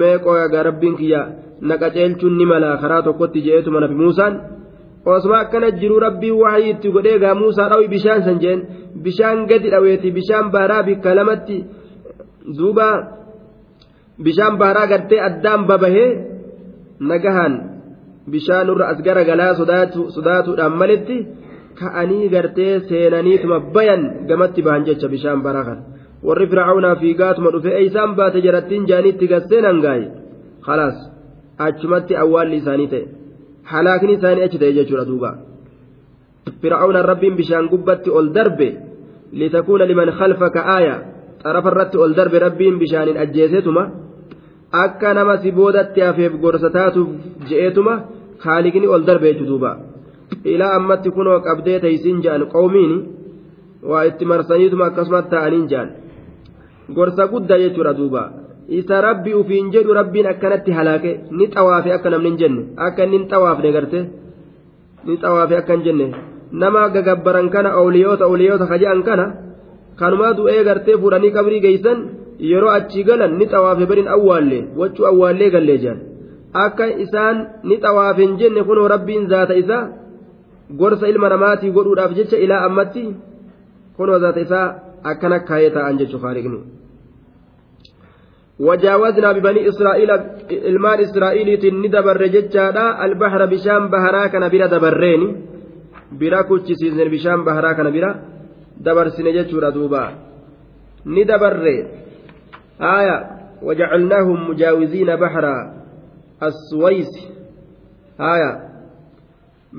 meeqoo egaa rabbiin kiyya naqa ceelchuun ni mala. Karaa tokkotti je'eetuma nabi muusaan. Osuma akkana jiru rabbiin wahii itti godhee egaa muusaa dhawi bishaan san jeen. Bishaan gadi dhaweeti bishaan baaraa bikka lamatti duuba bishaan baaraa gartee addaan babahee nagahaan bishaanurra as gara galaa sodaatuudhaan malitti ka'anii gartee seenaniituma bayan gamatti bahan jecha bishaan baaraa kan. Warri fircaunaa fiigaatuma dhufe eeysaan baate jarattiin jaaniitti gasseen hangaaye. Khalaas achumatti awwaalli isaanii ta'e. Halaakni isaanii achi ta'e jechuudha duuba. Fircaunan rabbiin bishaan gubbatti ol darbe litakuuna liman khalfaka aaya xarafa irratti ol darbe rabbiin bishaaniin ajjeeseetuma akka nama si boodatti hafeef gorsa taatuuf je'eetuma haaliqni ol darbe jechu duuba. Ilaa ammatti kunoo qabdee teeysiin ja'an qawmiini waa itti marsaniituma akkasumatti ta'aniin ja'an gorsa guddaa jechuudha duuba. Isa rabbi ufiin jedhu rabbiin akkanatti halaake ni xawaafe akka namni hin jenne akka inni hin xawaafne garte ni xawaafe akka hin jenne. Nama gagabbaran kana ooliyoota ooliyoota kaja'an kana kanumaa du'ee gartee fuudhanii qabrii geeysan yeroo achi galan ni xawaafe bariin awwaallee wachuu awwaallee gallee jedhan akka isaan ni xawaafe hin jenne kunoo rabbiin zaata isaa gorsa ilma namaatii godhuudhaaf jecha ilaa ammatti kunoo zaata isaa akkana kaayee ta'an jechuu faariqni. وجاوزنا ببني إسرائيل المان إسرائيل ندبر جتشادا البحر بشام بهرا كان بلا دبرين بلا كوتشيسين بشام بهرا كان بلا دبر سنجتشورا دوبا. ندبر آية وجعلناهم مجاوزين بحر السويس. آية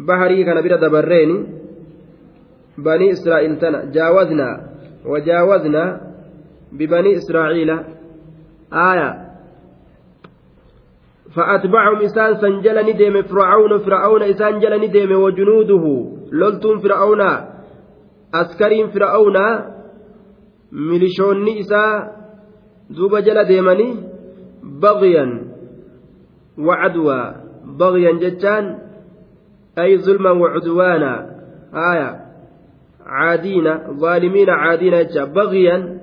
بحري كان بلا دبرين بني إسرائيل تنا جاوزنا وجاوزنا ببني إسرائيل آية. فأتبعهم إسان سنجل ندم فرعون فرعون إسان جل ندم وجنوده. لولتم فرعون أسكرين فرعون ملشون إسا دوب جل ديمني بغيا وعدوى. بغيا جتان أي ظلما وعدوانا. آية. عادين ظالمين عادين بغيا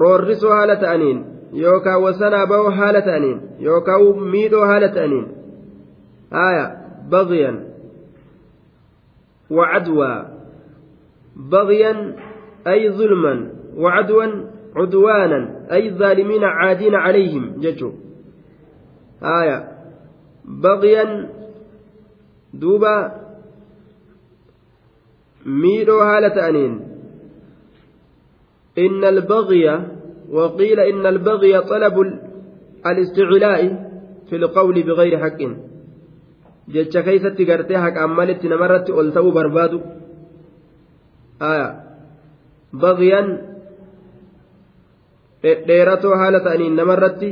roorrisoo haala ta'aniin yookaan wasanaa bahoo haala ta'aniin yookaan miidhoo haala ta'aniin haaya baghyan وعدوى بغيا أي ظلما وعدوا عدوانا أي الظالمين عادين عليهم ججو آية بغيا دوبا ميرو هالة أنين إن البغي وقيل إن البغي طلب الاستعلاء في القول بغير حق haqaan malitti namarratti ol ta'uu barbaadu aya bagyan dhedheeratoo haala ta'aniin namarratti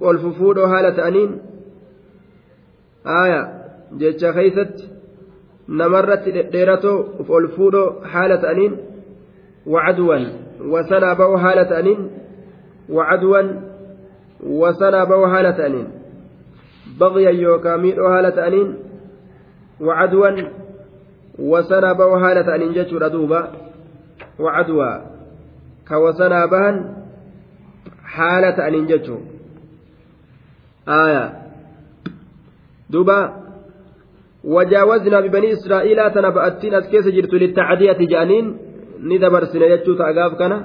ol fufuudhoo haala ta'aniin aya jecha keeysatti namarratti dhedheeratoo ol fuudhoo haala ta'aniin وعدوا وسنا بو هالة أنين. وعدوا وسنا بو هالة أنين. بغيا يوكا ميرو هالة أنين. وعدوا وسنا بو هالة أنين جتشو ردوبا. وعدوا كوسنا بهن حالة أنين جتشو. آية. دوبا. وجاوزنا ببني إسرائيل تنبأتين أسكيس جرت للتعدية جانين. ni dabarsine jechuu ta'a gaaf kana?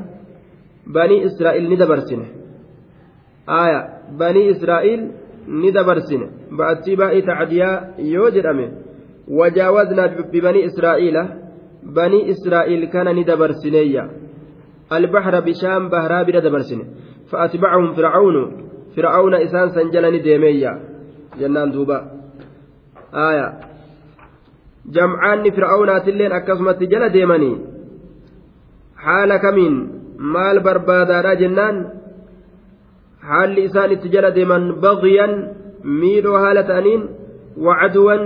Banii israa'iil ni dabarsine. Aaya banii israa'iil ni dabarsine. Ba'atii baa'ii tacdiyaa yoo jedhame wajaawaznaa bibanii israa'iila banii israa'iil kana ni dabarsineeyya. Albahra bishaan bahraa bira dabarsine. Fa'atbacahum fircaunu fircauna isaan san jala ni deemeeyya. Jennaan duuba. Aaya jamcaanni fircaunaatilleen akkasumatti jala deemanii haala kamiin maal barbaadaadha jennaan haalli isaan itti jala deeman bagyan miidhoo haala ta'aniin wacaduwan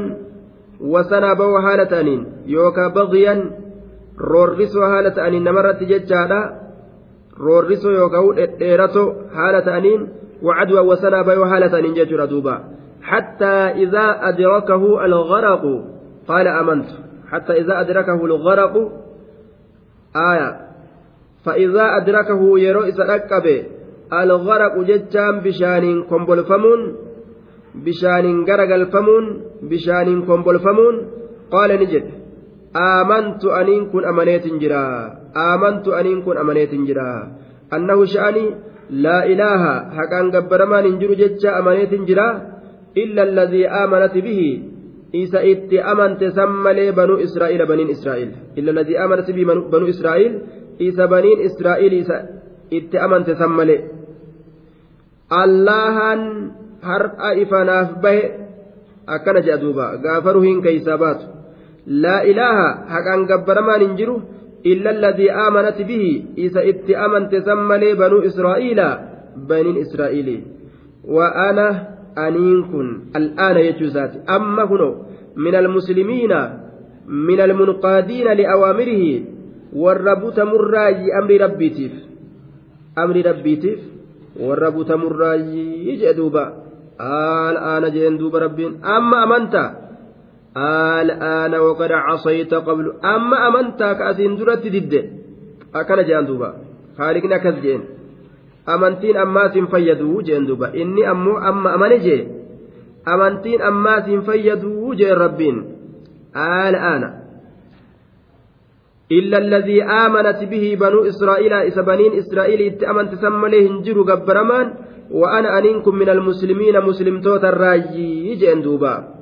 wasanaa ba'uu haala ta'aniin yookaan bagyan roorrisoo haala ta'aniin namarratti jechaadha roorrisoo yookaan dhedheeratoo haala ta'aniin wacaduwan wasanaa ba'uu haala ta'aniin jechuudha duuba حتى إذا أدركه الغرق قال آمنت حتى إذا أدركه الغرق آية. فإذا أدركه يرو إذا الغرق جتان بشان كمبلفمون بشان غرقلفمون بشان كمبلفمون. قال نجد آمنت أنين كن أمنيت جرا. آمنت أنين كن أمنيت جرا. أنه شأني لا إله حقان قبرمان انجر جتشا أمنيت جرا إلا الذي آمنت به. Isa itti amante san malee banuu israa'iila baniin israa'iil illa ladii amanat bi banuu israa'iil isa baniin israa'iil isa itti amante san malee allahan har'a ifanaaf bahe akkana jedha duuba gaafa ruhiin keeysaa baatu laa ilaaha haqaan gabbaramaan hin jiru illa alladii aamanat bihi isa itti amante san malee banuu israa'iila baniin israa'iili wa ana kuno min almuslimiina min almunqaadiina liawaamirihi warra butamurraayi amri rabbiitiif amri rabbiitiif warra butamurraayyii jee duuba al'aana jeen duuba rabbiin amma amantaa al'aana waqad casayta qablu amma amantaa ka asiin duratti didde akkana jean duuba haaliqni akkas jeen amantiin ammaasin fayyaduu jeen duuba. Inni ammoo amma amane jee? Amantiin ammaasin fayyaduu jeen rabbiin? Al'aana إلا الذي آمنت به بنو إسرائيل إذا بنين إسرائيل إتأمنت سمله هنجر قبرمان وأنا أنكم من المسلمين مسلم توت الراجي يجين دوبا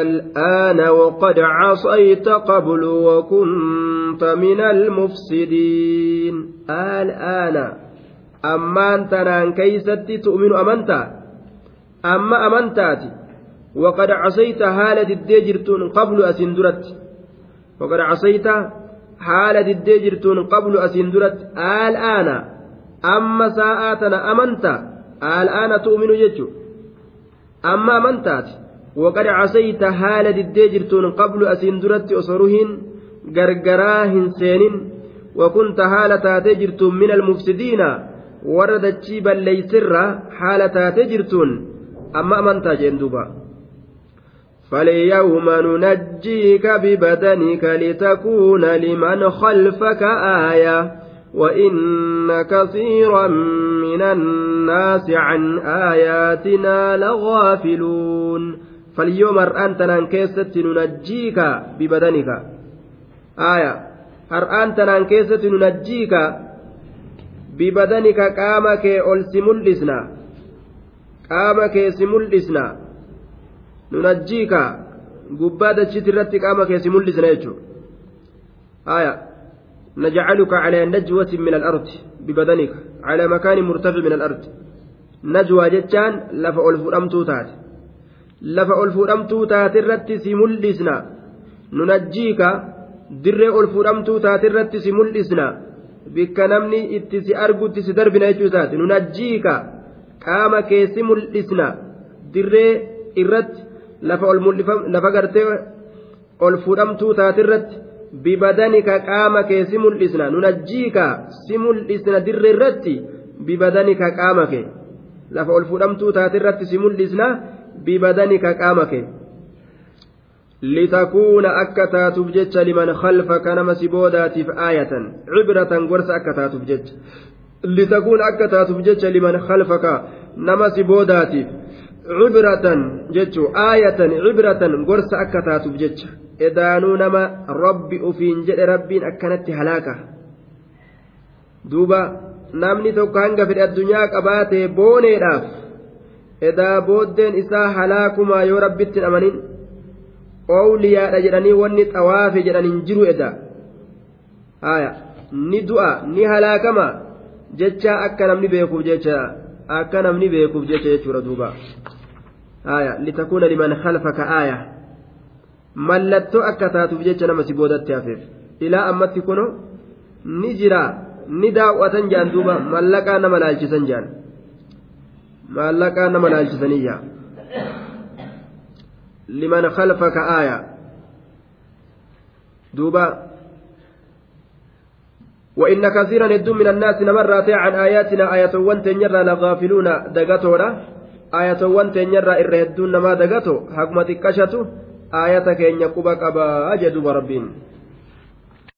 الآن وقد عصيت قبل وكنت من المفسدين. الآن. أما أنت نان كيستي تؤمن أمنتا أما أمنتاتي وقد عصيت حال الدجرتون قبل أسندرت. وقد عصيت حال الدجرتون قبل أسندرت. الآن. أما ساعاتنا أمنت الآن تؤمن جتشو أما أمنتات وقد عصيت حال الدجرتون قبل أسندرت أصرهن غرغراهن سينين وكنت حالة تجرتون من المفسدين وردت شيبا ليسر حالة تجرتون أما أمنتا جندوبا فاليوم ننجيك ببدنك لتكون لمن خلفك آية وإن كثيرا من الناس عن آياتنا لغافلون. فاليوم أنت ننكست ننجيك ببدنك. آية. أنت ننكست ننجيك ببدنك قامك ألسملسنا قامك سملسنا nunajjiika gubbaa dachiti irratti qaama keessi mul'isna jechuudha نجعلك على نجوة من الأرض ببدنك. على مكان مرتفع من الأرض. نجوى جتان lafa ol fuudhamtuu taatirratti si mul'isna. Nunajjiika dirree ol fuudhamtuu taatirratti si mul'isna. Bikka namni itti si argutti si darbina jechuu isaati. Nunajjiika qaama keessi mul'isna. Dirree irratti lafa gartee ol fuudhamtuu taatirratti bibadanika qaama kee si mul'isna. Nunajjiika si mul'isna dirree irratti bibadanika qaama kee. Lafa ol fuudhamtuu taatirratti si mul'isna. Bibadanika qaama kee litakuuna akka taatuuf jecha liman khalfaka nama si boodaatiif aayatan cibratan gorsa akka taatuuf jecha litakuuna akka taatuuf jecha liman khalfaka nama si boodaatiif cibratan jechuun aayatan cibratan gorsa akka taatuuf jecha edaanuu nama rabbi ufiin jedhe rabbiin akkanatti halaaka duuba namni tokko hanga fedhe addunyaa qabaatee booneedhaaf edaa booddeen isaa halaakumaa yoo rabbitti amanin oowliyaadha jedhanii wanni xawaafe jedhaniin jiru edaa haya ni du'a ni halaakama jecha akka namni beekuuf jecha akka namni beekuuf jecha jechuudha duuba. آية لتكون لمن خلفك آية mallattoo akka taatuuf jecha nama si boodatti hafeef ilaa ammatti kuno ni jira ni daawwatan jaan duuba maallaqaa nama laalchisan jaan maallaqaa nama laalchisaniyya liman khalfaka aaya. Duuba. وإن كثيرا يدون من الناس نمرات عن آياتنا آية وانتن يرى لغافلون دقتورا آية وانتن يرى إر يدون ما دقتو حكمة كشتو آية كين يقبك أبا أجدوا ربين